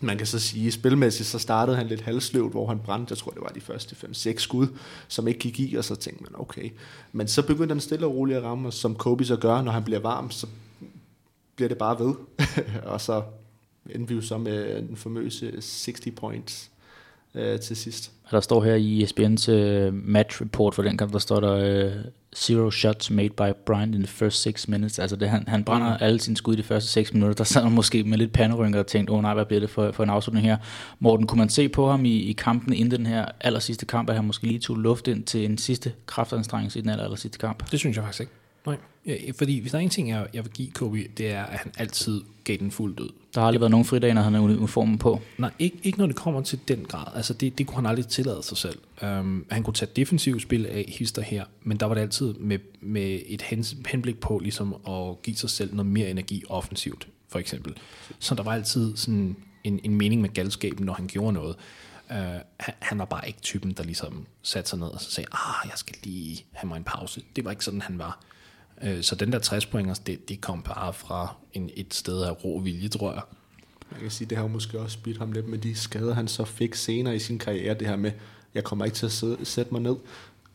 Man kan så sige, spilmæssigt så startede han lidt halsløvt, hvor han brændte, jeg tror det var de første 5-6 skud, som ikke gik i, og så tænkte man, okay. Men så begyndte han stille og roligt at ramme, og som Kobe så gør, når han bliver varm, så bliver det bare ved. og så endte vi jo så med den famøse 60 points øh, til sidst. Der står her i ESPN's øh, match report for den kamp, der står der øh, zero shots made by Bryant in the first six minutes. Altså det, han, han brænder mm. alle sine skud i de første 6 minutter. Der sad han måske med lidt panderynker og tænkte, åh oh, nej, hvad bliver det for, for en afslutning her? Morten, kunne man se på ham i, i kampen inden den her aller sidste kamp, at han måske lige tog luft ind til en sidste kraftanstrengelse i den aller, aller sidste kamp? Det synes jeg faktisk ikke. Nej, ja, fordi hvis der er en ting, jeg, jeg vil give Kobe, det er, at han altid gav den fuldt ud. Der har aldrig været nogen fridage, når han har uniformen på? Nej, ikke, ikke når det kommer til den grad. Altså det, det kunne han aldrig tillade sig selv. Um, han kunne tage defensiv spil af hister her, men der var det altid med, med et hens, henblik på ligesom at give sig selv noget mere energi offensivt, for eksempel. Så der var altid sådan en, en mening med galskaben, når han gjorde noget. Uh, han, han var bare ikke typen, der ligesom satte sig ned og så sagde, ah, jeg skal lige have mig en pause. Det var ikke sådan, han var. Øh, så den der 60 pointers, det, det kom bare fra en, et sted af rå vilje, tror jeg. Man kan sige, det har jo måske også bidt ham lidt med de skader, han så fik senere i sin karriere, det her med, jeg kommer ikke til at sidde, sætte mig ned,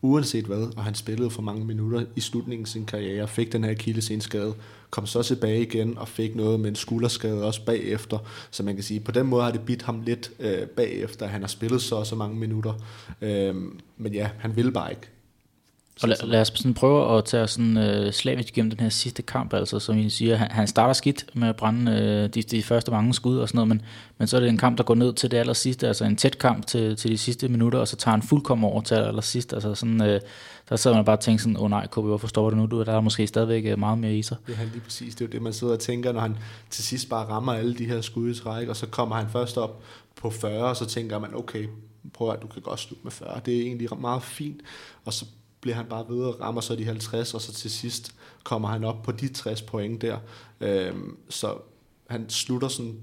uanset hvad, og han spillede for mange minutter i slutningen af sin karriere, fik den her akillessenskade, kom så tilbage igen og fik noget med en skulderskade også bagefter, så man kan sige, på den måde har det bidt ham lidt øh, bagefter, han har spillet så så mange minutter, øh, men ja, han vil bare ikke. Og lad, lad os sådan prøve at tage sådan øh, slavisk igennem den her sidste kamp, altså som I siger, han, han starter skidt med at brænde øh, de, de første mange skud og sådan noget, men, men så er det en kamp, der går ned til det aller sidste, altså en tæt kamp til, til de sidste minutter, og så tager han fuldkommen over til det aller sidste, altså sådan, øh, der sidder man bare og tænker sådan, åh oh, nej, KB, hvorfor stopper du nu? Du, der er måske stadigvæk øh, meget mere i sig. Det er lige præcis, det er jo det, man sidder og tænker, når han til sidst bare rammer alle de her skud i træk, og så kommer han først op på 40, og så tænker man, okay, prøv at du kan godt slutte med 40. Det er egentlig meget fint, og så bliver han bare ved og rammer så de 50, og så til sidst kommer han op på de 60 point der. Øhm, så han slutter sådan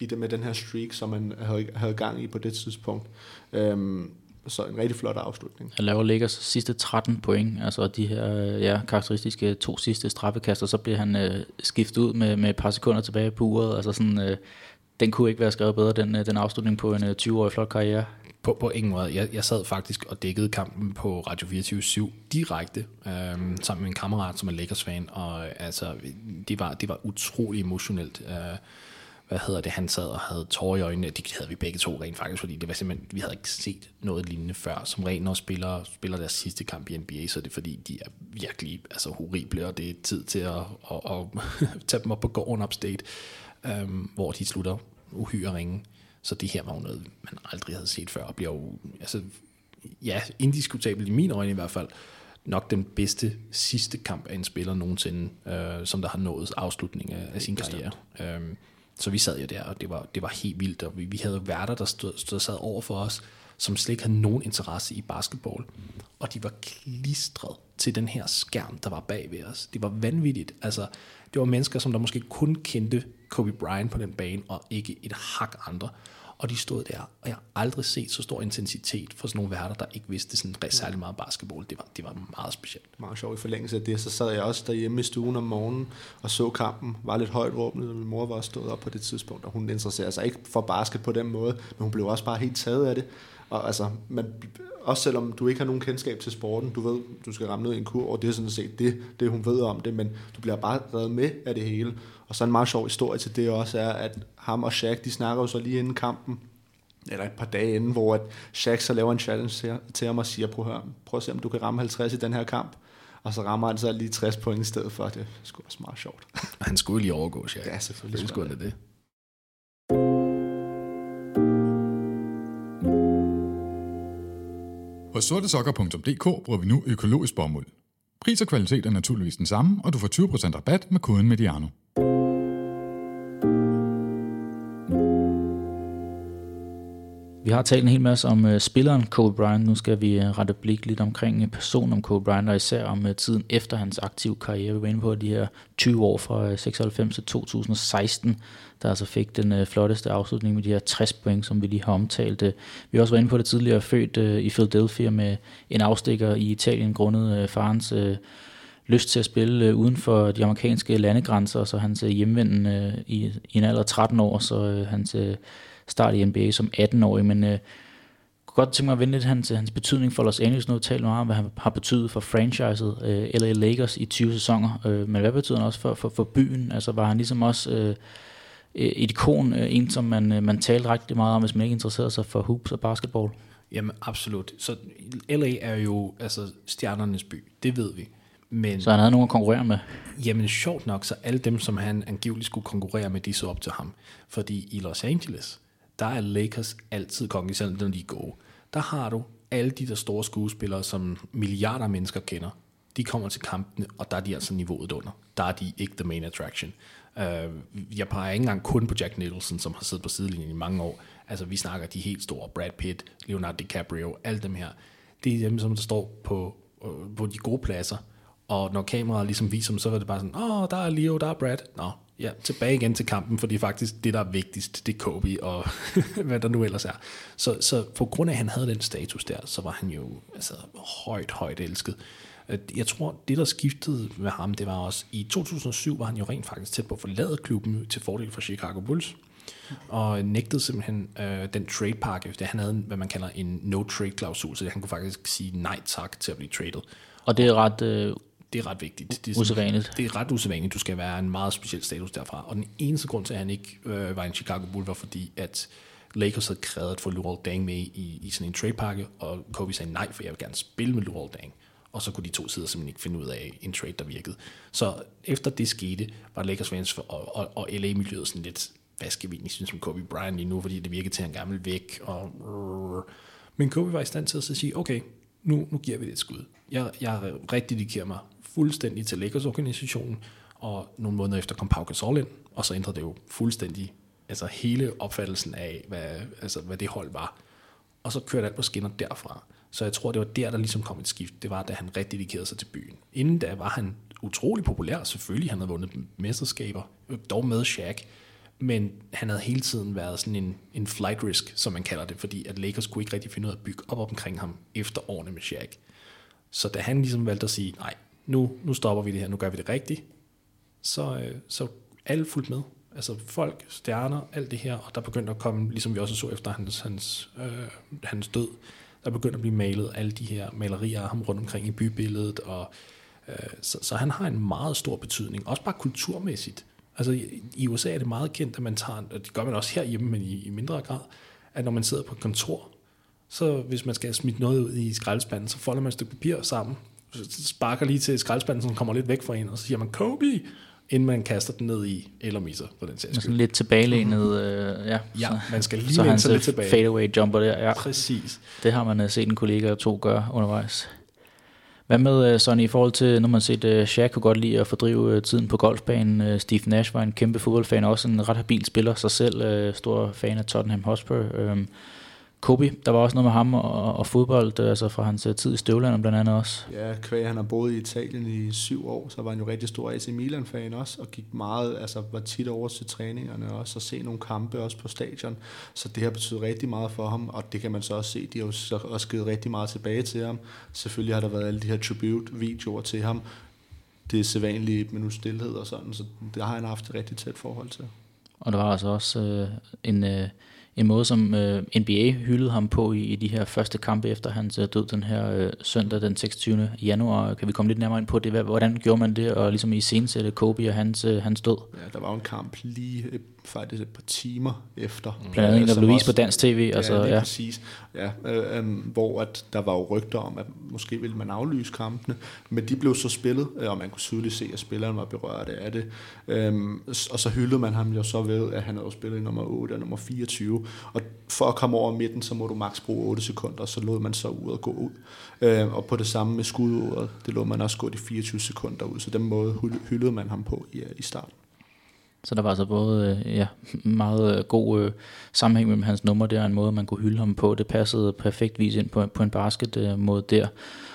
i det med den her streak, som han havde, havde gang i på det tidspunkt. Øhm, så en rigtig flot afslutning. Han laver Lakers sidste 13 point, altså de her øh, ja, karakteristiske to sidste straffekaster, så bliver han øh, skiftet ud med, med et par sekunder tilbage på uret, altså sådan, øh, den kunne ikke være skrevet bedre, den, øh, den afslutning på en øh, 20-årig flot karriere. På, på ingen måde. Jeg, jeg sad faktisk og dækkede kampen på Radio 24 direkte, øhm, sammen med en kammerat, som er Lakers-fan, og øh, altså, det var, det var utrolig emotionelt. Øh, hvad hedder det, han sad og havde tårer i øjnene, det havde vi begge to rent faktisk, fordi det var simpelthen, vi havde ikke set noget lignende før. Som rent når spiller, spiller deres sidste kamp i NBA, så er det fordi, de er virkelig altså, horrible, og det er tid til at, at, at, at tage dem op på gården upstate, øhm, hvor de slutter uhyre ringe. Så det her var jo noget, man aldrig havde set før, og bliver jo, altså, ja, indiskutabelt i mine øjne i hvert fald, nok den bedste sidste kamp af en spiller nogensinde, øh, som der har nået afslutning af, af sin karriere. Øhm, så vi sad jo der, og det var, det var helt vildt, og vi, vi havde værter, der stod, stod sad over for os, som slet ikke havde nogen interesse i basketball. Og de var klistret til den her skærm, der var bag ved os. Det var vanvittigt. Altså, det var mennesker, som der måske kun kendte Kobe Bryant på den bane, og ikke et hak andre. Og de stod der, og jeg har aldrig set så stor intensitet for sådan nogle værter, der ikke vidste sådan særlig meget basketball. Det var, det var meget specielt. Meget sjovt i forlængelse af det, så sad jeg også derhjemme i stuen om morgenen og så kampen. Var lidt højt råbende, og min mor var stået op på det tidspunkt, og hun interesserede sig ikke for basket på den måde, men hun blev også bare helt taget af det. Og altså, man, også selvom du ikke har nogen kendskab til sporten, du ved, du skal ramme ned i en kur, og det er sådan set det, det, hun ved om det, men du bliver bare reddet med af det hele. Og så en meget sjov historie til det også er, at ham og Shaq, de snakker jo så lige inden kampen, eller et par dage inden, hvor at Shaq så laver en challenge til, til ham og siger, prøv at, høre, prøv at se, om du kan ramme 50 i den her kamp. Og så rammer han så lige 60 point i stedet for. Det skulle også meget sjovt. han skulle lige overgå Shaq. Ja, selvfølgelig. Det skulle det. det. På sortesokker.dk bruger vi nu økologisk bomuld. Pris og kvalitet er naturligvis den samme, og du får 20% rabat med koden MEDIANO. Vi har talt en hel masse om uh, spilleren Kobe Bryant. Nu skal vi uh, rette blik lidt omkring uh, personen om Kobe Bryant, og især om uh, tiden efter hans aktive karriere. Vi var inde på de her 20 år fra uh, 96 til 2016, der altså fik den uh, flotteste afslutning med de her 60 point, som vi lige har omtalt. Uh, vi har også været inde på det tidligere, født uh, i Philadelphia med en afstikker i Italien, grundet uh, farens uh, lyst til at spille uh, uden for de amerikanske landegrænser, så hans uh, hjemvenden uh, i, i en alder af 13 år, så uh, hans... Uh, start i NBA som 18-årig, men øh, kunne godt tænke mig at vende lidt hans, hans betydning for Los Angeles. Nu har talt meget om, hvad han har betydet for franchiset øh, LA Lakers i 20 sæsoner, øh, men hvad betyder han også for, for, for byen? Altså var han ligesom også øh, et ikon, øh, en som man, øh, man talte rigtig meget om, hvis man ikke interesserede sig for hoops og basketball? Jamen absolut. Så LA er jo altså stjernernes by, det ved vi. Men, så han havde nogen at konkurrere med? Jamen sjovt nok, så alle dem, som han angiveligt skulle konkurrere med, de så op til ham. Fordi i Los Angeles, der er Lakers altid konge, selvom når de er gode. Der har du alle de der store skuespillere, som milliarder af mennesker kender. De kommer til kampene, og der er de altså niveauet under. Der er de ikke the main attraction. Uh, jeg peger ikke engang kun på Jack Nicholson, som har siddet på sidelinjen i mange år. Altså, vi snakker de helt store. Brad Pitt, Leonardo DiCaprio, alle dem her. Det er dem, som der står på, uh, på de gode pladser. Og når kameraet ligesom viser dem, så er det bare sådan, åh, oh, der er Leo, der er Brad. Nå, ja, tilbage igen til kampen, for det er faktisk det, der er vigtigst, det er Kobe og hvad der nu ellers er. Så, så på grund af, at han havde den status der, så var han jo altså, højt, højt elsket. Jeg tror, det der skiftede med ham, det var også, i 2007 var han jo rent faktisk tæt på at forlade klubben til fordel for Chicago Bulls, og nægtede simpelthen øh, den trade-pakke, det han havde, hvad man kalder en no-trade-klausul, så han kunne faktisk sige nej tak til at blive traded. Og det er ret øh, det er ret vigtigt. Det er usædvanligt. Det er ret usædvanligt. Du skal være en meget speciel status derfra. Og den eneste grund til, at han ikke øh, var en Chicago Bull, var fordi, at Lakers havde krævet at få Luol Deng med i, i sådan en trade-pakke, og Kobe sagde nej, for jeg vil gerne spille med Luol Deng. Og så kunne de to sider simpelthen ikke finde ud af en trade, der virkede. Så efter det skete, var Lakers fans for, og, og, og LA-miljøet sådan lidt, hvad skal vi egentlig synes om Kobe Bryant lige nu, fordi det virkede til, at han gerne ville væk. Og, men Kobe var i stand til at sige, okay, nu, nu giver vi det et skud. Jeg, jeg rigtig dedikerer mig fuldstændig til Lakers-organisationen, og nogle måneder efter kom Pau Gasol ind, og så ændrede det jo fuldstændig altså hele opfattelsen af, hvad, altså, hvad det hold var. Og så kørte alt på skinner derfra. Så jeg tror, det var der, der ligesom kom et skift. Det var, da han rigtig dedikerede sig til byen. Inden da var han utrolig populær. Selvfølgelig, han havde vundet mesterskaber, dog med Shaq. Men han havde hele tiden været sådan en, en flight risk, som man kalder det, fordi at Lakers kunne ikke rigtig finde ud af at bygge op omkring ham efter årene med Shaq. Så da han ligesom valgte at sige, nej, nu, nu stopper vi det her, nu gør vi det rigtigt, så, øh, så alle fuldt med. Altså folk, stjerner, alt det her, og der begyndte at komme, ligesom vi også så efter hans, hans, øh, hans død, der begyndte at blive malet alle de her malerier af ham rundt omkring i bybilledet, og øh, så, så han har en meget stor betydning, også bare kulturmæssigt. Altså i, i USA er det meget kendt, at man tager, og det gør man også herhjemme, men i, i mindre grad, at når man sidder på et kontor, så hvis man skal smide noget ud i skraldespanden, så folder man et stykke papir sammen, sparker lige til skraldespanden, som kommer lidt væk fra en, og så siger man Kobe, inden man kaster den ned i, eller misser på den sags sådan skyld. lidt tilbagelænet. Øh, ja, Ja, så, man skal lige så hans sig lidt tilbage. fadeaway jumper der. Ja. Præcis. Det har man øh, set en kollega eller to gøre undervejs. Hvad med, øh, Sonny, i forhold til, når man set, uh, Shaq kunne godt lide at fordrive øh, tiden på golfbanen. Uh, Steve Nash var en kæmpe fodboldfan, også en ret habil spiller sig selv, uh, stor fan af Tottenham Hotspur. Um, Kobe, der var også noget med ham og, og fodbold, øh, altså fra hans øh, tid i Støvland blandt andet også. Ja, kvæg han har boet i Italien i syv år, så var han jo rigtig stor AC Milan-fan også, og gik meget, altså var tit over til træningerne også, og se nogle kampe også på stadion. Så det har betydet rigtig meget for ham, og det kan man så også se, de har jo så også givet rigtig meget tilbage til ham. Selvfølgelig har der været alle de her tribute-videoer til ham. Det er sædvanligt et minut stillhed og sådan, så det har han haft et rigtig tæt forhold til. Og der var altså også øh, en, øh, en måde, som øh, NBA hyldede ham på i, i de her første kampe efter hans øh, død den her øh, søndag den 26. januar. Kan vi komme lidt nærmere ind på det? Hvad- Hvordan gjorde man det, og ligesom i scenesætte Kobe og hans, øh, hans død? Ja, der var en kamp lige øh, faktisk et par timer efter. Blandt andet der som blev vist på dansk TV, altså, ja, lige ja. præcis. Ja, øh, øh, hvor at der var jo rygter om, at måske ville man aflyse kampene, men de blev så spillet, øh, og man kunne tydeligt se, at spilleren var berørt af det. S- og så hyldede man ham jo så ved, at han havde spillet i nummer 8 og nummer 24. Og for at komme over midten, så må du maks bruge 8 sekunder, så lod man så uret gå ud. Øh, og på det samme med skuduret, det lod man også gå de 24 sekunder ud, så den måde hyld- hyldede man ham på i, i starten. Så der var altså både øh, ja, meget øh, god øh, sammenhæng mellem hans nummer der, og en måde, man kunne hylde ham på. Det passede perfektvis ind på, på en basket øh, måde der.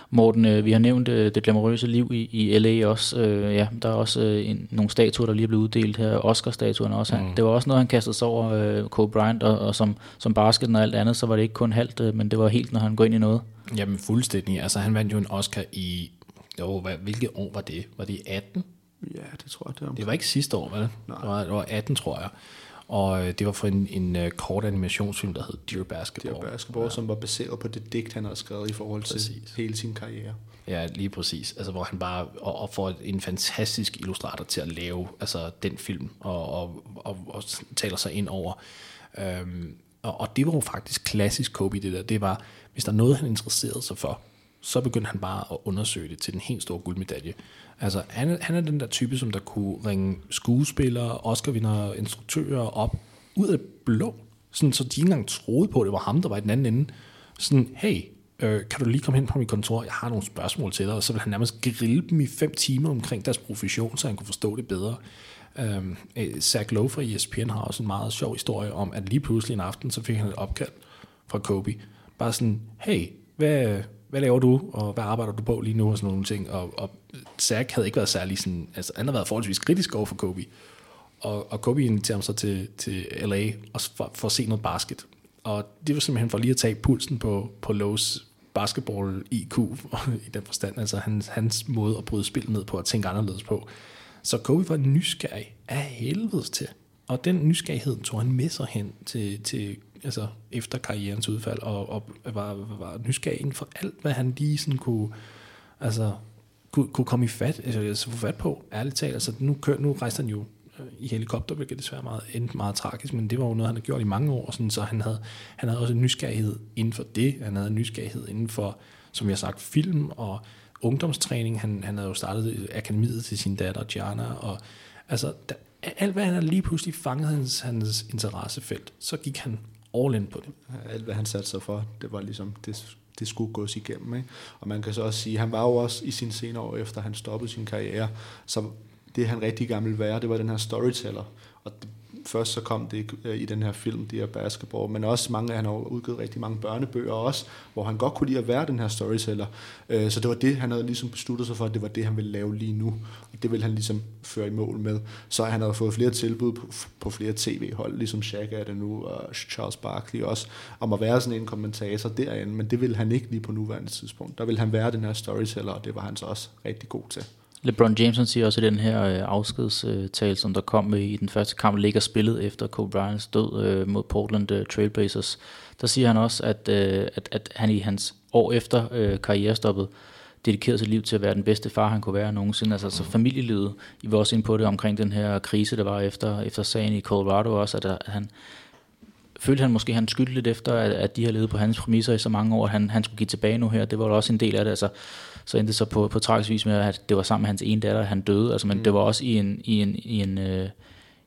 Morten, øh, vi har nævnt øh, det glamourøse liv i, i LA også. Øh, ja, der er også øh, en, nogle statuer, der lige er blevet uddelt her. Oscar-statuerne også. Mm. Det var også noget, han kastede sig over øh, Kobe Bryant, og, og som, som basketen og alt andet, så var det ikke kun halvt, øh, men det var helt, når han går ind i noget. Jamen fuldstændig. Altså han vandt jo en Oscar i, jo, hvad, hvilket år var det? Var det i 18? Ja, det tror jeg, det var. Det var ikke sidste år, vel? Det var, det var 18, tror jeg. Og øh, det var for en, en uh, kort animationsfilm, der hed Dear Basketball. Dear Basketball, ja. som var baseret på det digt, han havde skrevet i forhold til Præcis. hele sin karriere. Ja, lige præcis. Altså, hvor han bare og, og får en fantastisk illustrator til at lave altså, den film, og, og, og, og taler sig ind over. Øhm, og, og det var jo faktisk klassisk Kobe, det der. Det var, hvis der er noget, han interesserede sig for, så begyndte han bare at undersøge det til den helt store guldmedalje. Altså, han, han er den der type, som der kunne ringe skuespillere, Oscar-vinder, instruktører op ud af blå. Sådan, så de ikke engang troede på, at det var ham, der var i den anden ende. Sådan, hey, øh, kan du lige komme hen på mit kontor? Jeg har nogle spørgsmål til dig. Og så vil han nærmest grille dem i fem timer omkring deres profession, så han kunne forstå det bedre. Øhm, øh, Zach Lowe fra ESPN har også en meget sjov historie om, at lige pludselig en aften, så fik han et opkald fra Kobe. Bare sådan, hey, hvad, hvad laver du, og hvad arbejder du på lige nu, og sådan nogle ting. Og, og Zach havde ikke været særlig sådan, altså han havde været forholdsvis kritisk over for Kobe. Og, og Kobe inviterer ham så til, til LA og for, for at se noget basket. Og det var simpelthen for lige at tage pulsen på, på Lowe's basketball-IQ i den forstand, altså hans, hans måde at bryde spillet ned på og tænke anderledes på. Så Kobe var nysgerrig af helvedes til. Og den nysgerrighed tog han med sig hen til, til altså efter karrierens udfald, og, og var, var nysgerrig inden for alt, hvad han lige sådan kunne, altså, kunne, kunne komme i fat, altså, altså få fat på, ærligt talt. Altså, nu, kør, nu rejste han jo øh, i helikopter, hvilket desværre meget, endte meget tragisk, men det var jo noget, han havde gjort i mange år, sådan, så han havde, han havde også en nysgerrighed inden for det, han havde en nysgerrighed inden for, som jeg har sagt, film og ungdomstræning, han, han havde jo startet akademiet til sin datter Gianna, og altså, der, alt hvad han havde lige pludselig fanget hans, hans interessefelt, så gik han all in på det. Alt hvad han satte sig for, det var ligesom, det, det skulle gås igennem. Ikke? Og man kan så også sige, han var jo også i sin senere år, efter han stoppede sin karriere, så det han rigtig gammel være, det var den her storyteller. Og det, først så kom det øh, i den her film, de her basketball, men også mange, han har udgivet rigtig mange børnebøger også, hvor han godt kunne lide at være den her storyteller. Øh, så det var det, han havde ligesom besluttet sig for, at det var det, han ville lave lige nu. Og det ville han ligesom føre i mål med. Så han havde fået flere tilbud på, på flere tv-hold, ligesom Shaq er det nu, og Charles Barkley også, om at være sådan en kommentator derinde, men det ville han ikke lige på nuværende tidspunkt. Der ville han være den her storyteller, og det var han så også rigtig god til. LeBron James siger også i den her øh, afskedstale, som der kom i den første kamp, ligger spillet efter Kobe Bryants død øh, mod Portland øh, Trailblazers. Der siger han også, at, øh, at, at han i hans år efter øh, karrierestoppet dedikerede sit liv til at være den bedste far, han kunne være nogensinde. Altså, så familielivet, I var også inde på det omkring den her krise, der var efter, efter sagen i Colorado også, at, at han følte han måske, han skyldte lidt efter, at, at de har levet på hans præmisser i så mange år, at han, han skulle give tilbage nu her. Det var også en del af det. Altså, så endte det så på, på tragisk vis med, at det var sammen med hans ene datter, han døde. Altså, men mm. det var også i en, i en, i en, øh,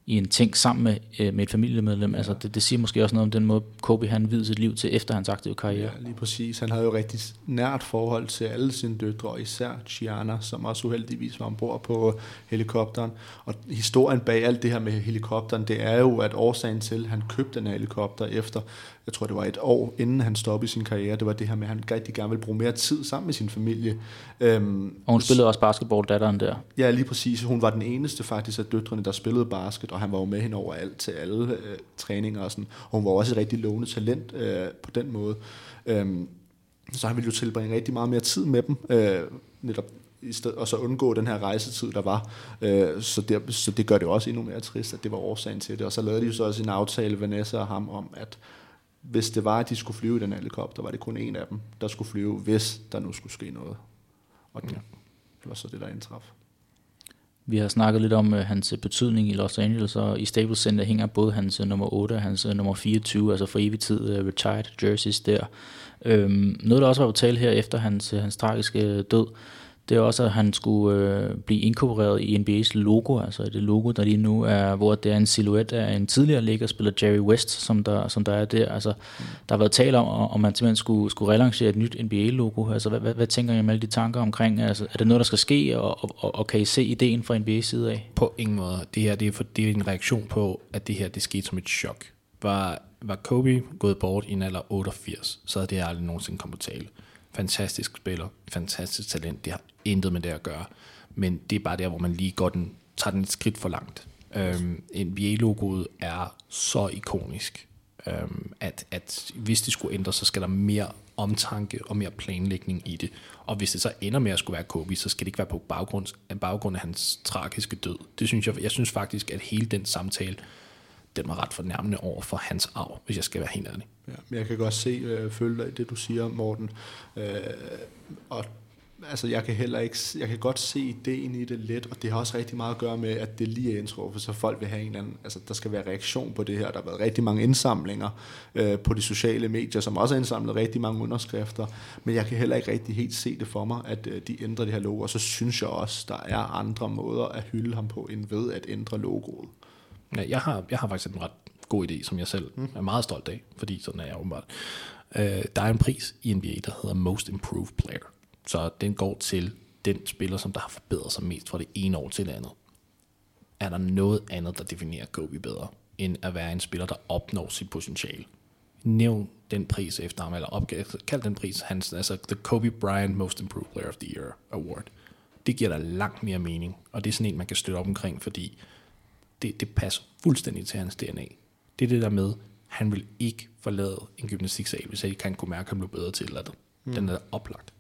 i en ting sammen med, øh, med et familiemedlem. Altså, det, det siger måske også noget om den måde, Kobe han videde sit liv til efter hans aktive karriere. Ja, lige præcis. Han havde jo rigtig nært forhold til alle sine døtre, og især Gianna, som også uheldigvis var ombord på helikopteren. Og historien bag alt det her med helikopteren, det er jo, at årsagen til, at han købte den her helikopter efter jeg tror det var et år inden han stoppede sin karriere, det var det her med, at han rigtig gerne ville bruge mere tid sammen med sin familie. Øhm, og hun spillede også basketball, datteren der. Ja, lige præcis. Hun var den eneste faktisk af døtrene, der spillede basket, og han var jo med hende over alt til alle øh, træninger og sådan. Og hun var også et rigtig lovende talent øh, på den måde. Øhm, så han ville jo tilbringe rigtig meget mere tid med dem, øh, netop i sted, og så undgå den her rejsetid, der var. Øh, så, det, så det gør det også endnu mere trist, at det var årsagen til det. Og så lavede de jo så også en aftale, Vanessa og ham, om at hvis det var, at de skulle flyve i den helikopter, var det kun en af dem, der skulle flyve, hvis der nu skulle ske noget. Og det, det var så det, der indtraf. Vi har snakket lidt om uh, hans betydning i Los Angeles, og i Staples Center hænger både hans uh, nummer 8 og hans uh, nummer 24, altså for evig tid uh, retired jerseys der. Um, noget, der også var på tale her efter hans, hans tragiske død, det er også, at han skulle øh, blive inkorporeret i NBA's logo, altså det logo, der lige nu er, hvor det er en silhuet af en tidligere liggerspiller, Jerry West, som der, som der er der. Altså, der har været tale om, om man simpelthen skulle, skulle relancere et nyt NBA-logo. Altså, hvad, hvad, hvad tænker I om alle de tanker omkring? Altså, er det noget, der skal ske, og, og, og, og kan I se ideen fra NBA's side af? På ingen måde. Det her det er, for, det er en reaktion på, at det her det skete som et chok. Var, var Kobe gået bort i en alder 88, så havde det aldrig nogensinde kommet på tale fantastisk spiller, fantastisk talent, det har intet med det at gøre, men det er bare der, hvor man lige går den, tager den et skridt for langt. Øhm, NBA-logoet er så ikonisk, øhm, at, at hvis det skulle ændre, så skal der mere omtanke og mere planlægning i det. Og hvis det så ender med at skulle være Kobe, så skal det ikke være på baggrund, baggrund af hans tragiske død. Det synes jeg, jeg synes faktisk, at hele den samtale, den var ret fornærmende over for hans arv, hvis jeg skal være helt ærlig. Ja, men jeg kan godt se, øh, følge dig det, du siger, Morten. Øh, og altså jeg kan heller ikke, jeg kan godt se ideen i det lidt, og det har også rigtig meget at gøre med, at det lige er for så folk vil have en eller anden, altså der skal være reaktion på det her. Der har været rigtig mange indsamlinger øh, på de sociale medier, som også har indsamlet rigtig mange underskrifter, men jeg kan heller ikke rigtig helt se det for mig, at øh, de ændrer det her logo, og så synes jeg også, der er andre måder at hylde ham på, end ved at ændre logoet. Ja, jeg har, jeg har faktisk en ret god idé, som jeg selv mm. er meget stolt af, fordi sådan er jeg åbenbart. Øh, der er en pris i NBA, der hedder Most Improved Player. Så den går til den spiller, som der har forbedret sig mest fra det ene år til det andet. Er der noget andet, der definerer Kobe bedre, end at være en spiller, der opnår sit potentiale? Nævn den pris efter ham, eller opgave, kald den pris hans, altså The Kobe Bryant Most Improved Player of the Year Award. Det giver dig langt mere mening, og det er sådan en, man kan støtte op omkring, fordi det, det passer fuldstændig til hans DNA. Det er det der med, han vil ikke forlade en gymnastiksal, hvis ikke han kunne mærke, at han blev bedre til det. Mm. Den er oplagt.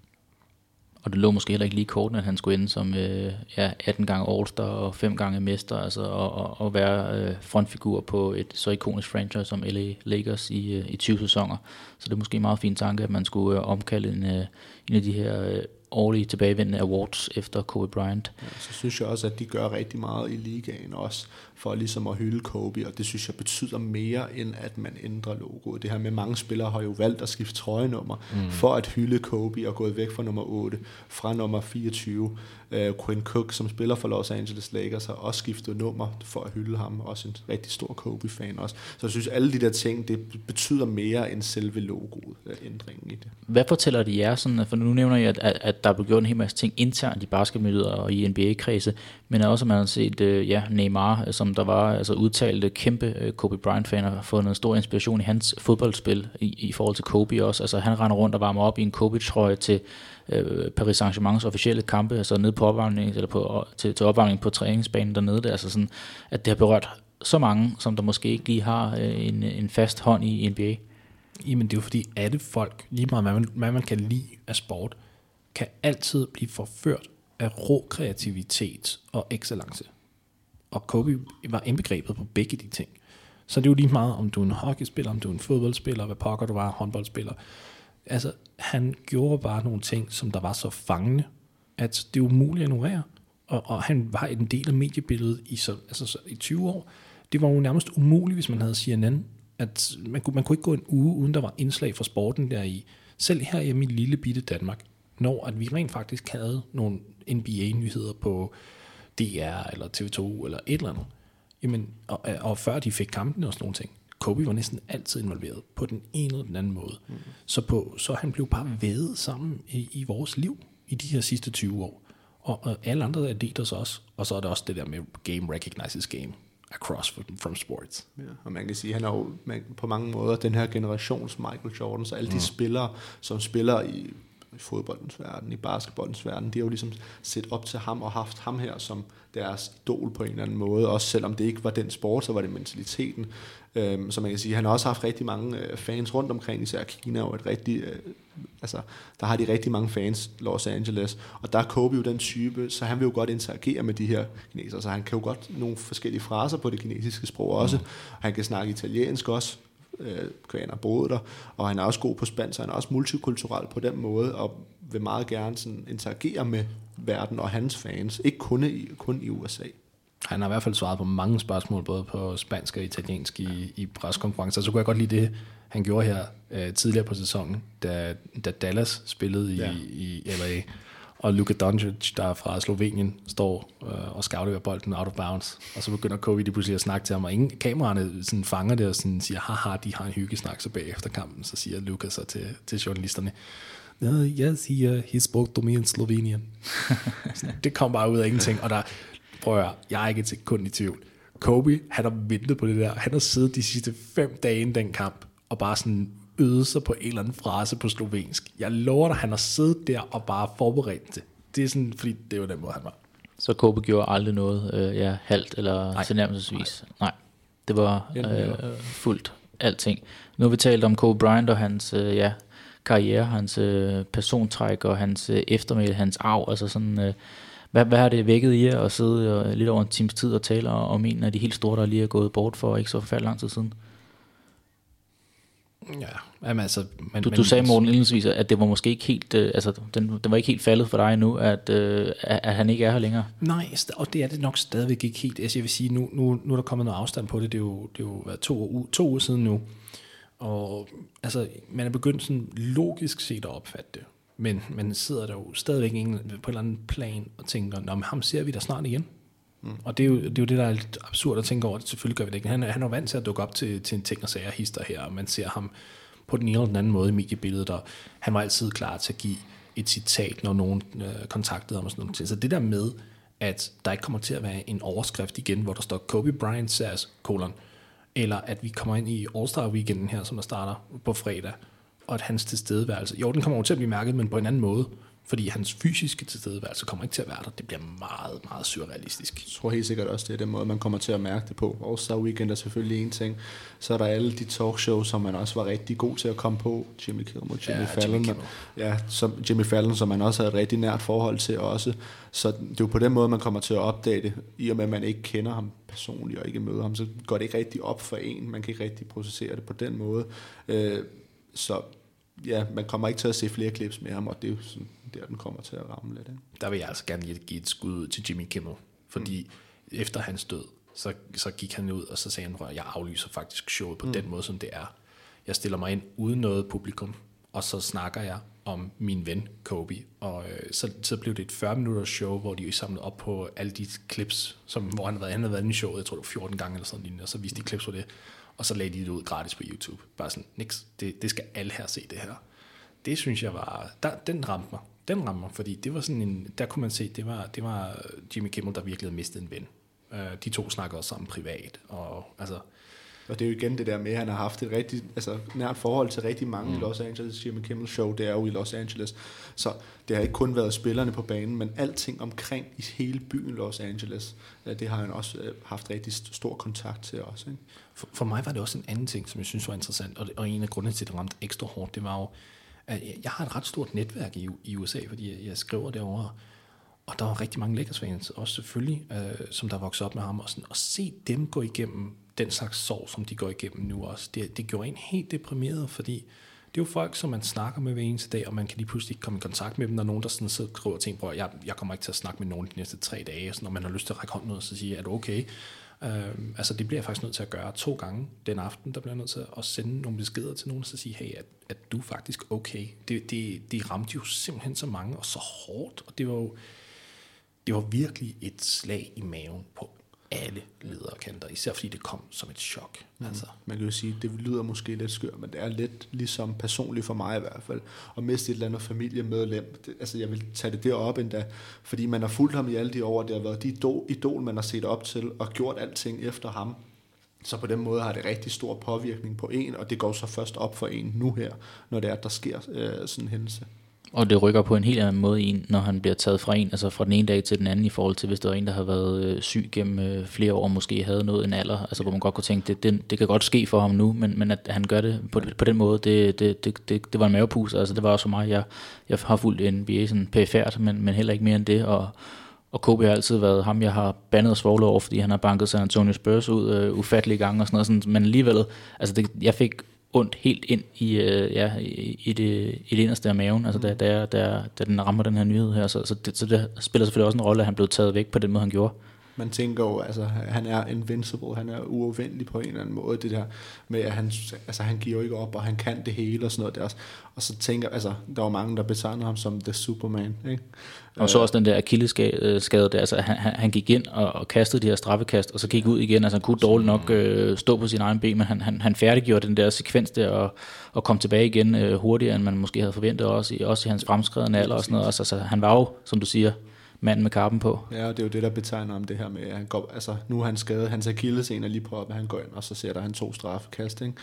Og det lå måske heller ikke lige kort, at han skulle ende som øh, ja, 18 gange All-Star og 5 gange mester, altså og, og, og være øh, frontfigur på et så ikonisk franchise som LA Lakers i, øh, i 20 sæsoner. Så det er måske en meget fin tanke, at man skulle øh, omkalde en, øh, en af de her øh, årlige tilbagevendende awards efter Kobe Bryant. Ja, så synes jeg også, at de gør rigtig meget i ligaen også, for ligesom at hylde Kobe, og det synes jeg betyder mere, end at man ændrer logoet. Det her med, mange spillere har jo valgt at skifte trøjenummer, mm. for at hylde Kobe, og gået væk fra nummer 8, fra nummer 24. Uh, Quinn Cook, som spiller for Los Angeles Lakers, har også skiftet nummer for at hylde ham, også en rigtig stor Kobe-fan også. Så jeg synes, alle de der ting, det betyder mere end selve logoet, uh, ændringen i det. Hvad fortæller de jer, sådan, øh, for nu nævner jeg, at, at, at der er blevet gjort en hel masse ting internt i basketmiljøet og i NBA-kredse, men også at man har set uh, ja, Neymar, som der var altså udtalte kæmpe uh, Kobe Bryant-fan, og har fundet stor inspiration i hans fodboldspil i, i forhold til Kobe også. Altså han render rundt og varmer op i en Kobe-trøje til øh, Paris Saint-Germains officielle kampe, altså nede på opvarmning, eller på, til, til opvarmning på træningsbanen dernede, der, altså sådan, at det har berørt så mange, som der måske ikke lige har øh, en, en fast hånd i NBA. Jamen det er jo fordi, alle folk, lige meget hvad man, hvad man kan lide af sport, kan altid blive forført af rå kreativitet og excellence. Og Kobe var indbegrebet på begge de ting. Så det er jo lige meget, om du er en hockeyspiller, om du er en fodboldspiller, hvad pokker du var, håndboldspiller. Altså, han gjorde bare nogle ting, som der var så fangende, at det er umuligt at ignorere. Og, og han var en del af mediebilledet i, så, altså, så, i 20 år. Det var jo nærmest umuligt, hvis man havde CNN, at man kunne, man kunne ikke gå en uge, uden der var indslag fra sporten der i. Selv her i mit lille bitte Danmark, når at vi rent faktisk havde nogle NBA-nyheder på DR eller TV2 eller et eller andet. Jamen, og, og før de fik kampen og sådan nogle ting. Kobe var næsten altid involveret på den ene eller den anden måde. Mm. Så, på, så han blev bare vævet sammen i, i vores liv i de her sidste 20 år. Og, og alle andre er så også. Og så er der også det der med game recognizes game across from, from sports. Ja, og man kan sige, at han er jo man, på mange måder den her generations Michael Jordan, så alle mm. de spillere, som spiller i i fodboldens verden, i basketballens verden, de har jo ligesom set op til ham og haft ham her som deres idol på en eller anden måde, også selvom det ikke var den sport, så var det mentaliteten. Øhm, så man kan sige, han har også haft rigtig mange øh, fans rundt omkring, især Kina og et rigtig, øh, altså der har de rigtig mange fans, Los Angeles, og der er Kobe jo den type, så han vil jo godt interagere med de her kinesere, så han kan jo godt nogle forskellige fraser på det kinesiske sprog også, mm. han kan snakke italiensk også, øh, koreaner boede der, og han er også god på spansk, så han er også multikulturel på den måde, og vil meget gerne sådan interagere med verden og hans fans, ikke kun i, kun i USA. Han har i hvert fald svaret på mange spørgsmål, både på spansk og italiensk i, i preskonferencer. Så kunne jeg godt lide det, han gjorde her øh, tidligere på sæsonen, da, da Dallas spillede i, ja. i LA og Luka Doncic, der er fra Slovenien, står øh, og scouter bolden out of bounds, og så begynder Kobe lige pludselig at snakke til ham, og ingen kameraerne sådan fanger det og sådan siger, haha, de har en hyggesnak, så bagefter kampen, så siger Luka så til, til journalisterne, uh, yes, he, uh, he spoke to me in Slovenian. det kom bare ud af ingenting, og der, prøv at høre, jeg er ikke et sekund i tvivl. Kobe, han har ventet på det der, han har siddet de sidste fem dage i den kamp, og bare sådan øde sig på en eller anden frase på slovensk. Jeg lover dig, han har siddet der og bare forberedt det. Det er sådan, fordi det var den måde, han var. Så Kobe gjorde aldrig noget øh, ja, halvt eller Nej. tilnærmelsesvis? Nej. Nej. Det var øh, fuldt alting. Nu har vi talt om Kobe Bryant og hans øh, ja, karriere, hans øh, persontræk og hans øh, eftermæle, hans arv. Altså sådan, øh, hvad, hvad har det vækket i jer at sidde øh, lidt over en times tid og tale om en af de helt store, der lige er gået bort for ikke så forfærdelig lang tid siden? Ja, jamen altså... Men, du, du sagde, Morten, indledningsvis, at det var måske ikke helt... Øh, altså, den, den var ikke helt faldet for dig nu, at, øh, at han ikke er her længere. Nej, og det er det nok stadigvæk ikke helt. Altså, jeg vil sige, nu, nu, nu er der kommet noget afstand på det. Det er jo, det er jo været to, to uger siden nu. Og altså, man er begyndt sådan logisk set at opfatte det. Men man sidder der jo stadigvæk på en eller anden plan og tænker, Nå, men ham ser vi da snart igen. Mm. Og det er, jo, det er jo det, der er lidt absurd at tænke over. Selvfølgelig gør vi det ikke. Han, han er jo vant til at dukke op til, til en ting og sager hister her, og man ser ham på den ene eller den anden måde i mediebilledet, og han var altid klar til at give et citat, når nogen øh, kontaktede ham og sådan noget. Så det der med, at der ikke kommer til at være en overskrift igen, hvor der står Kobe Bryant says, kolon, eller at vi kommer ind i All-Star Weekenden her, som der starter på fredag, og at hans tilstedeværelse, jo, den kommer over til at blive mærket, men på en anden måde, fordi hans fysiske tilstedeværelse kommer ikke til at være der. Det bliver meget, meget surrealistisk. Jeg tror helt sikkert også, det er den måde, man kommer til at mærke det på. All-Star Weekend er selvfølgelig en ting. Så er der alle de talkshows, som man også var rigtig god til at komme på. Jimmy Kimmel, Jimmy Ja, Fallon. Jimmy Kimmel. Ja, som Jimmy Fallon, som man også havde et rigtig nært forhold til også. Så det er jo på den måde, man kommer til at opdage det. I og med, at man ikke kender ham personligt og ikke møder ham, så går det ikke rigtig op for en. Man kan ikke rigtig processere det på den måde. Øh, så ja, man kommer ikke til at se flere clips med ham, og det er jo sådan, der, den kommer til at ramme lidt. Ikke? Der vil jeg altså gerne give- et skud ud til Jimmy Kimmel. Fordi mm. efter hans død, så, så gik han ud, og så sagde han, at jeg aflyser faktisk showet på mm. den måde, som det er. Jeg stiller mig ind uden noget publikum, og så snakker jeg om min ven Kobe. Og øh, så, så blev det et 40 minutters show, hvor de samlede op på alle de clips, som, hvor han havde været, han havde været inde i showet, jeg tror det var 14 gange eller sådan lignende, og så viste de clips på det. Og så lagde de det ud gratis på YouTube. Bare sådan, niks, det, det skal alle her se det her. Det synes jeg var, der, den ramte mig. Den ramte mig, fordi det var sådan en, der kunne man se, det var, det var Jimmy Kimmel, der virkelig havde mistet en ven. Uh, de to snakkede også sammen privat, og altså, og det er jo igen det der med, at han har haft et rigtig altså, nært forhold til rigtig mange mm. i Los Angeles. Jimmy Kimmel Show, det er jo i Los Angeles. Så det har ikke kun været spillerne på banen, men alting omkring i hele byen Los Angeles, øh, det har han også øh, haft rigtig st- stor kontakt til også. Ikke? For, for mig var det også en anden ting, som jeg synes var interessant, og, og en af grundene til, at det ramte ekstra hårdt, det var jo, at jeg- har et ret stort netværk i, i USA, fordi jeg, jeg skriver derovre, og der var rigtig mange Lakers-fans, også selvfølgelig, øh, som der voksede op med ham, og sådan, at se dem gå igennem den slags sorg, som de går igennem nu også, det, det gjorde en helt deprimeret, fordi det er jo folk, som man snakker med hver eneste dag, og man kan lige pludselig ikke komme i kontakt med dem, når nogen, der sådan sidder og skriver ting, hvor jeg, jeg kommer ikke til at snakke med nogen de næste tre dage, sådan, når man har lyst til at række hånden ud og så sige, er du okay? Øhm, altså det bliver jeg faktisk nødt til at gøre to gange den aften, der bliver jeg nødt til at sende nogle beskeder til nogen og så sige, hey, er, er du faktisk okay? Det, det, det ramte jo simpelthen så mange og så hårdt, og det var jo det var virkelig et slag i maven på alle lederkanter, især fordi det kom som et chok. Mm. Altså. Man kan jo sige, det lyder måske lidt skørt, men det er lidt ligesom personligt for mig i hvert fald, at miste et eller andet familiemedlem. Det, altså jeg vil tage det derop endda, fordi man har fulgt ham i alle de år, det har været de idol, idol, man har set op til, og gjort alting efter ham. Så på den måde har det rigtig stor påvirkning på en, og det går så først op for en nu her, når det er, at der sker øh, sådan en hændelse. Og det rykker på en helt anden måde en, når han bliver taget fra en, altså fra den ene dag til den anden i forhold til, hvis der var en, der har været øh, syg gennem øh, flere år, måske havde noget en alder, altså hvor man godt kunne tænke, det, det, det kan godt ske for ham nu, men, men at han gør det på, på den måde, det, det, det, det, det var en mavepus, altså det var også for mig, jeg, jeg har fulgt NBA sådan pæfærd, men, men heller ikke mere end det, og, og Kobe har altid været ham, jeg har bandet og svoglet over, fordi han har banket San Antonio Spurs ud øh, ufattelige gange og sådan noget, sådan, men alligevel, altså det, jeg fik ondt helt ind i, øh, ja, i, i, det, i det inderste af maven, altså da, da, da, da den rammer den her nyhed her, så, så, det, så det spiller selvfølgelig også en rolle, at han blev taget væk på den måde, han gjorde. Man tænker jo, altså han er invincible, han er uafvendelig på en eller anden måde, det der med, at han, altså, han giver jo ikke op, og han kan det hele og sådan noget der. Og så tænker, altså, der var mange, der betegner ham som The Superman, ikke? Og så også den der akilleskade der, altså han, han, gik ind og, og kastede de her straffekast, og så gik ud igen, altså han kunne dårligt nok øh, stå på sin egen ben, men han, han, han færdiggjorde den der sekvens der, og, og kom tilbage igen øh, hurtigere, end man måske havde forventet også, i, også i hans fremskredende alder og sådan noget, også, altså han var jo, som du siger, manden med kappen på. Ja, og det er jo det, der betegner om det her med, at han går, altså, nu er han skadet, hans akillesen er lige på op, han går ind, og så ser der han to straffekast, ikke?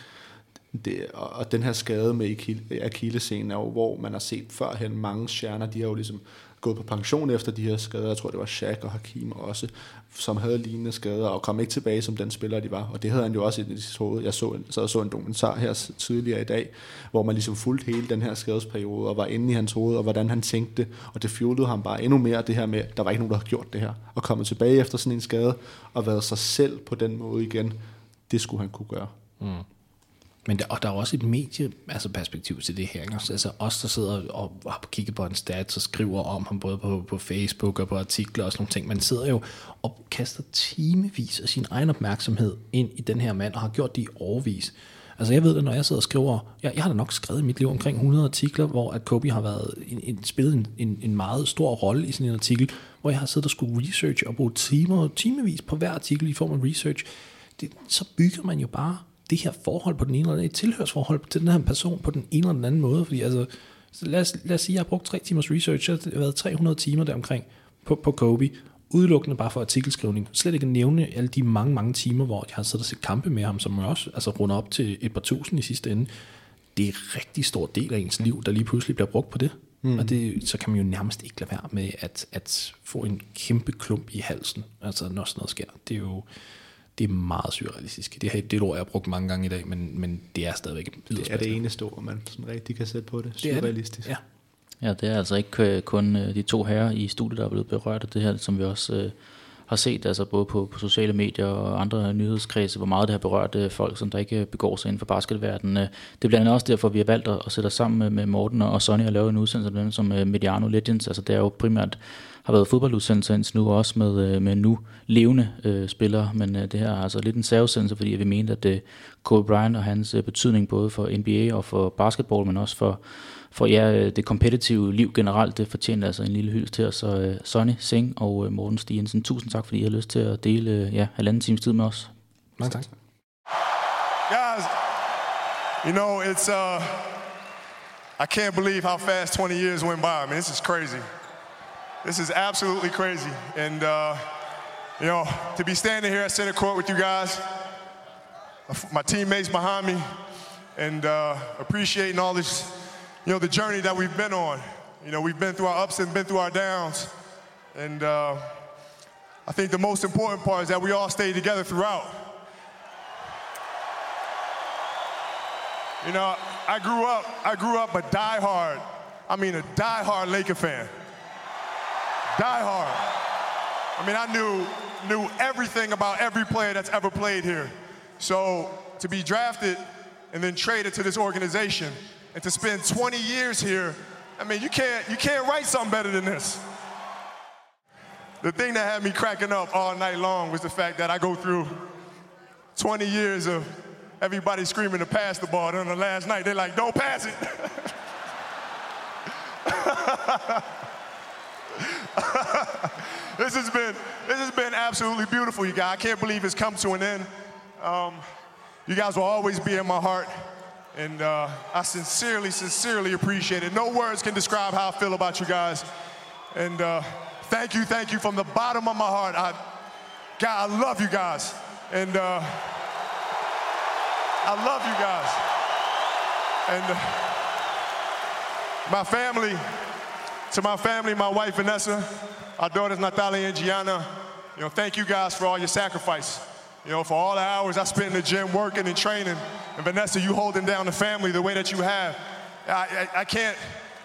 Det, og, og den her skade med akillescenen er jo, hvor man har set førhen mange stjerner, de har jo ligesom gået på pension efter de her skader. Jeg tror, det var Shaq og Hakim også, som havde lignende skader, og kom ikke tilbage som den spiller, de var. Og det havde han jo også i sit hoved. Jeg så, så, så en dokumentar her tidligere i dag, hvor man ligesom fulgte hele den her skadesperiode, og var inde i hans hoved, og hvordan han tænkte. Og det fjolede ham bare endnu mere, det her med, der var ikke nogen, der havde gjort det her. Og kommet tilbage efter sådan en skade, og været sig selv på den måde igen, det skulle han kunne gøre. Mm. Men der, og der er også et medie, altså perspektiv til det her. Ikke? Altså, altså os, der sidder og har kigget på en stats og skriver om ham, både på, på Facebook og på artikler og sådan nogle ting. Man sidder jo og kaster timevis af sin egen opmærksomhed ind i den her mand, og har gjort det i overvis. Altså jeg ved det, når jeg sidder og skriver, jeg, jeg har da nok skrevet i mit liv omkring 100 artikler, hvor at Kobe har været en, en, spillet en, en, en meget stor rolle i sådan en artikel, hvor jeg har siddet og skulle research og bruge timer, timevis på hver artikel i form af research. Det, så bygger man jo bare det her forhold på den ene eller anden, et tilhørsforhold til den her person på den ene eller den anden måde, fordi altså, så lad, os, lad os sige, at jeg har brugt tre timers research, jeg har været 300 timer deromkring på, på Kobe, udelukkende bare for artikelskrivning, slet ikke nævne alle de mange, mange timer, hvor jeg har siddet og set kampe med ham, som også altså, runder op til et par tusind i sidste ende. Det er en rigtig stor del af ens liv, der lige pludselig bliver brugt på det. Mm. Og det, så kan man jo nærmest ikke lade være med at, at få en kæmpe klump i halsen, altså når sådan noget sker. Det er jo det er meget surrealistisk. Det, er, det ord, jeg har brugt mange gange i dag, men, men det er stadigvæk Det er det eneste ord, man sådan rigtig kan sætte på det. Surrealistisk. Det, ja. ja, det er altså ikke kun øh, de to herrer i studiet, der er blevet berørt af det her, som vi også øh, har set, altså både på, på sociale medier og andre nyhedskredse, hvor meget det har berørt øh, folk, som der ikke begår sig inden for basketverdenen. Det er blandt andet også derfor, vi har valgt at, at sætte os sammen med, med Morten og Sonny og lave en udsendelse med dem som Mediano Legends. Altså det er jo primært har været fodboldudsendelse indtil nu, også med, med nu levende øh, spillere, men øh, det her er altså lidt en særudsendelse, fordi vi mente, at øh, Kobe Bryant og hans øh, betydning både for NBA og for basketball, men også for, for ja, det kompetitive liv generelt, det fortjener altså en lille hyldest til os. Så øh, Sonny Singh og øh, Morten Stiensen, tusind tak, fordi I har lyst til at dele øh, ja, halvanden times tid med os. Mange tak. Guys, you know, it's, uh, I can't believe how fast 20 years went by. I mean, this is crazy. This is absolutely crazy. And, uh, you know, to be standing here at center court with you guys, my teammates behind me, and uh, appreciating all this, you know, the journey that we've been on. You know, we've been through our ups and been through our downs. And uh, I think the most important part is that we all stayed together throughout. You know, I grew up, I grew up a diehard, I mean a diehard Laker fan. Die hard. I mean, I knew knew everything about every player that's ever played here. So to be drafted and then traded to this organization and to spend 20 years here, I mean, you can't you can't write something better than this. The thing that had me cracking up all night long was the fact that I go through 20 years of everybody screaming to pass the ball. And on the last night, they're like, don't pass it. this has been this has been absolutely beautiful, you guys. I can't believe it's come to an end. Um, you guys will always be in my heart, and uh, I sincerely, sincerely appreciate it. No words can describe how I feel about you guys, and uh, thank you, thank you from the bottom of my heart. I, God, I love you guys, and uh, I love you guys, and uh, my family to my family, my wife Vanessa, our daughters Natalia and Gianna, you know, thank you guys for all your sacrifice. You know, for all the hours I spent in the gym working and training. And Vanessa, you holding down the family the way that you have. I, I, I can't,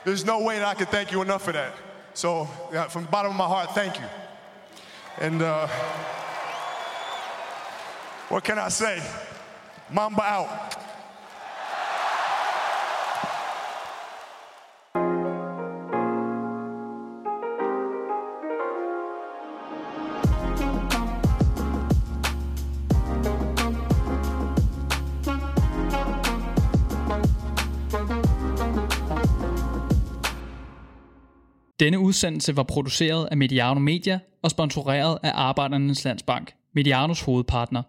there's no way that I can thank you enough for that. So, yeah, from the bottom of my heart, thank you. And uh, what can I say? Mamba out. Denne udsendelse var produceret af Mediano Media og sponsoreret af Arbejdernes Landsbank, Medianos hovedpartner.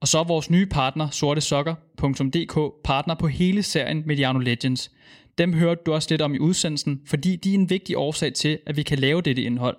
Og så er vores nye partner, sortesokker.dk, partner på hele serien Mediano Legends. Dem hørte du også lidt om i udsendelsen, fordi de er en vigtig årsag til, at vi kan lave dette indhold.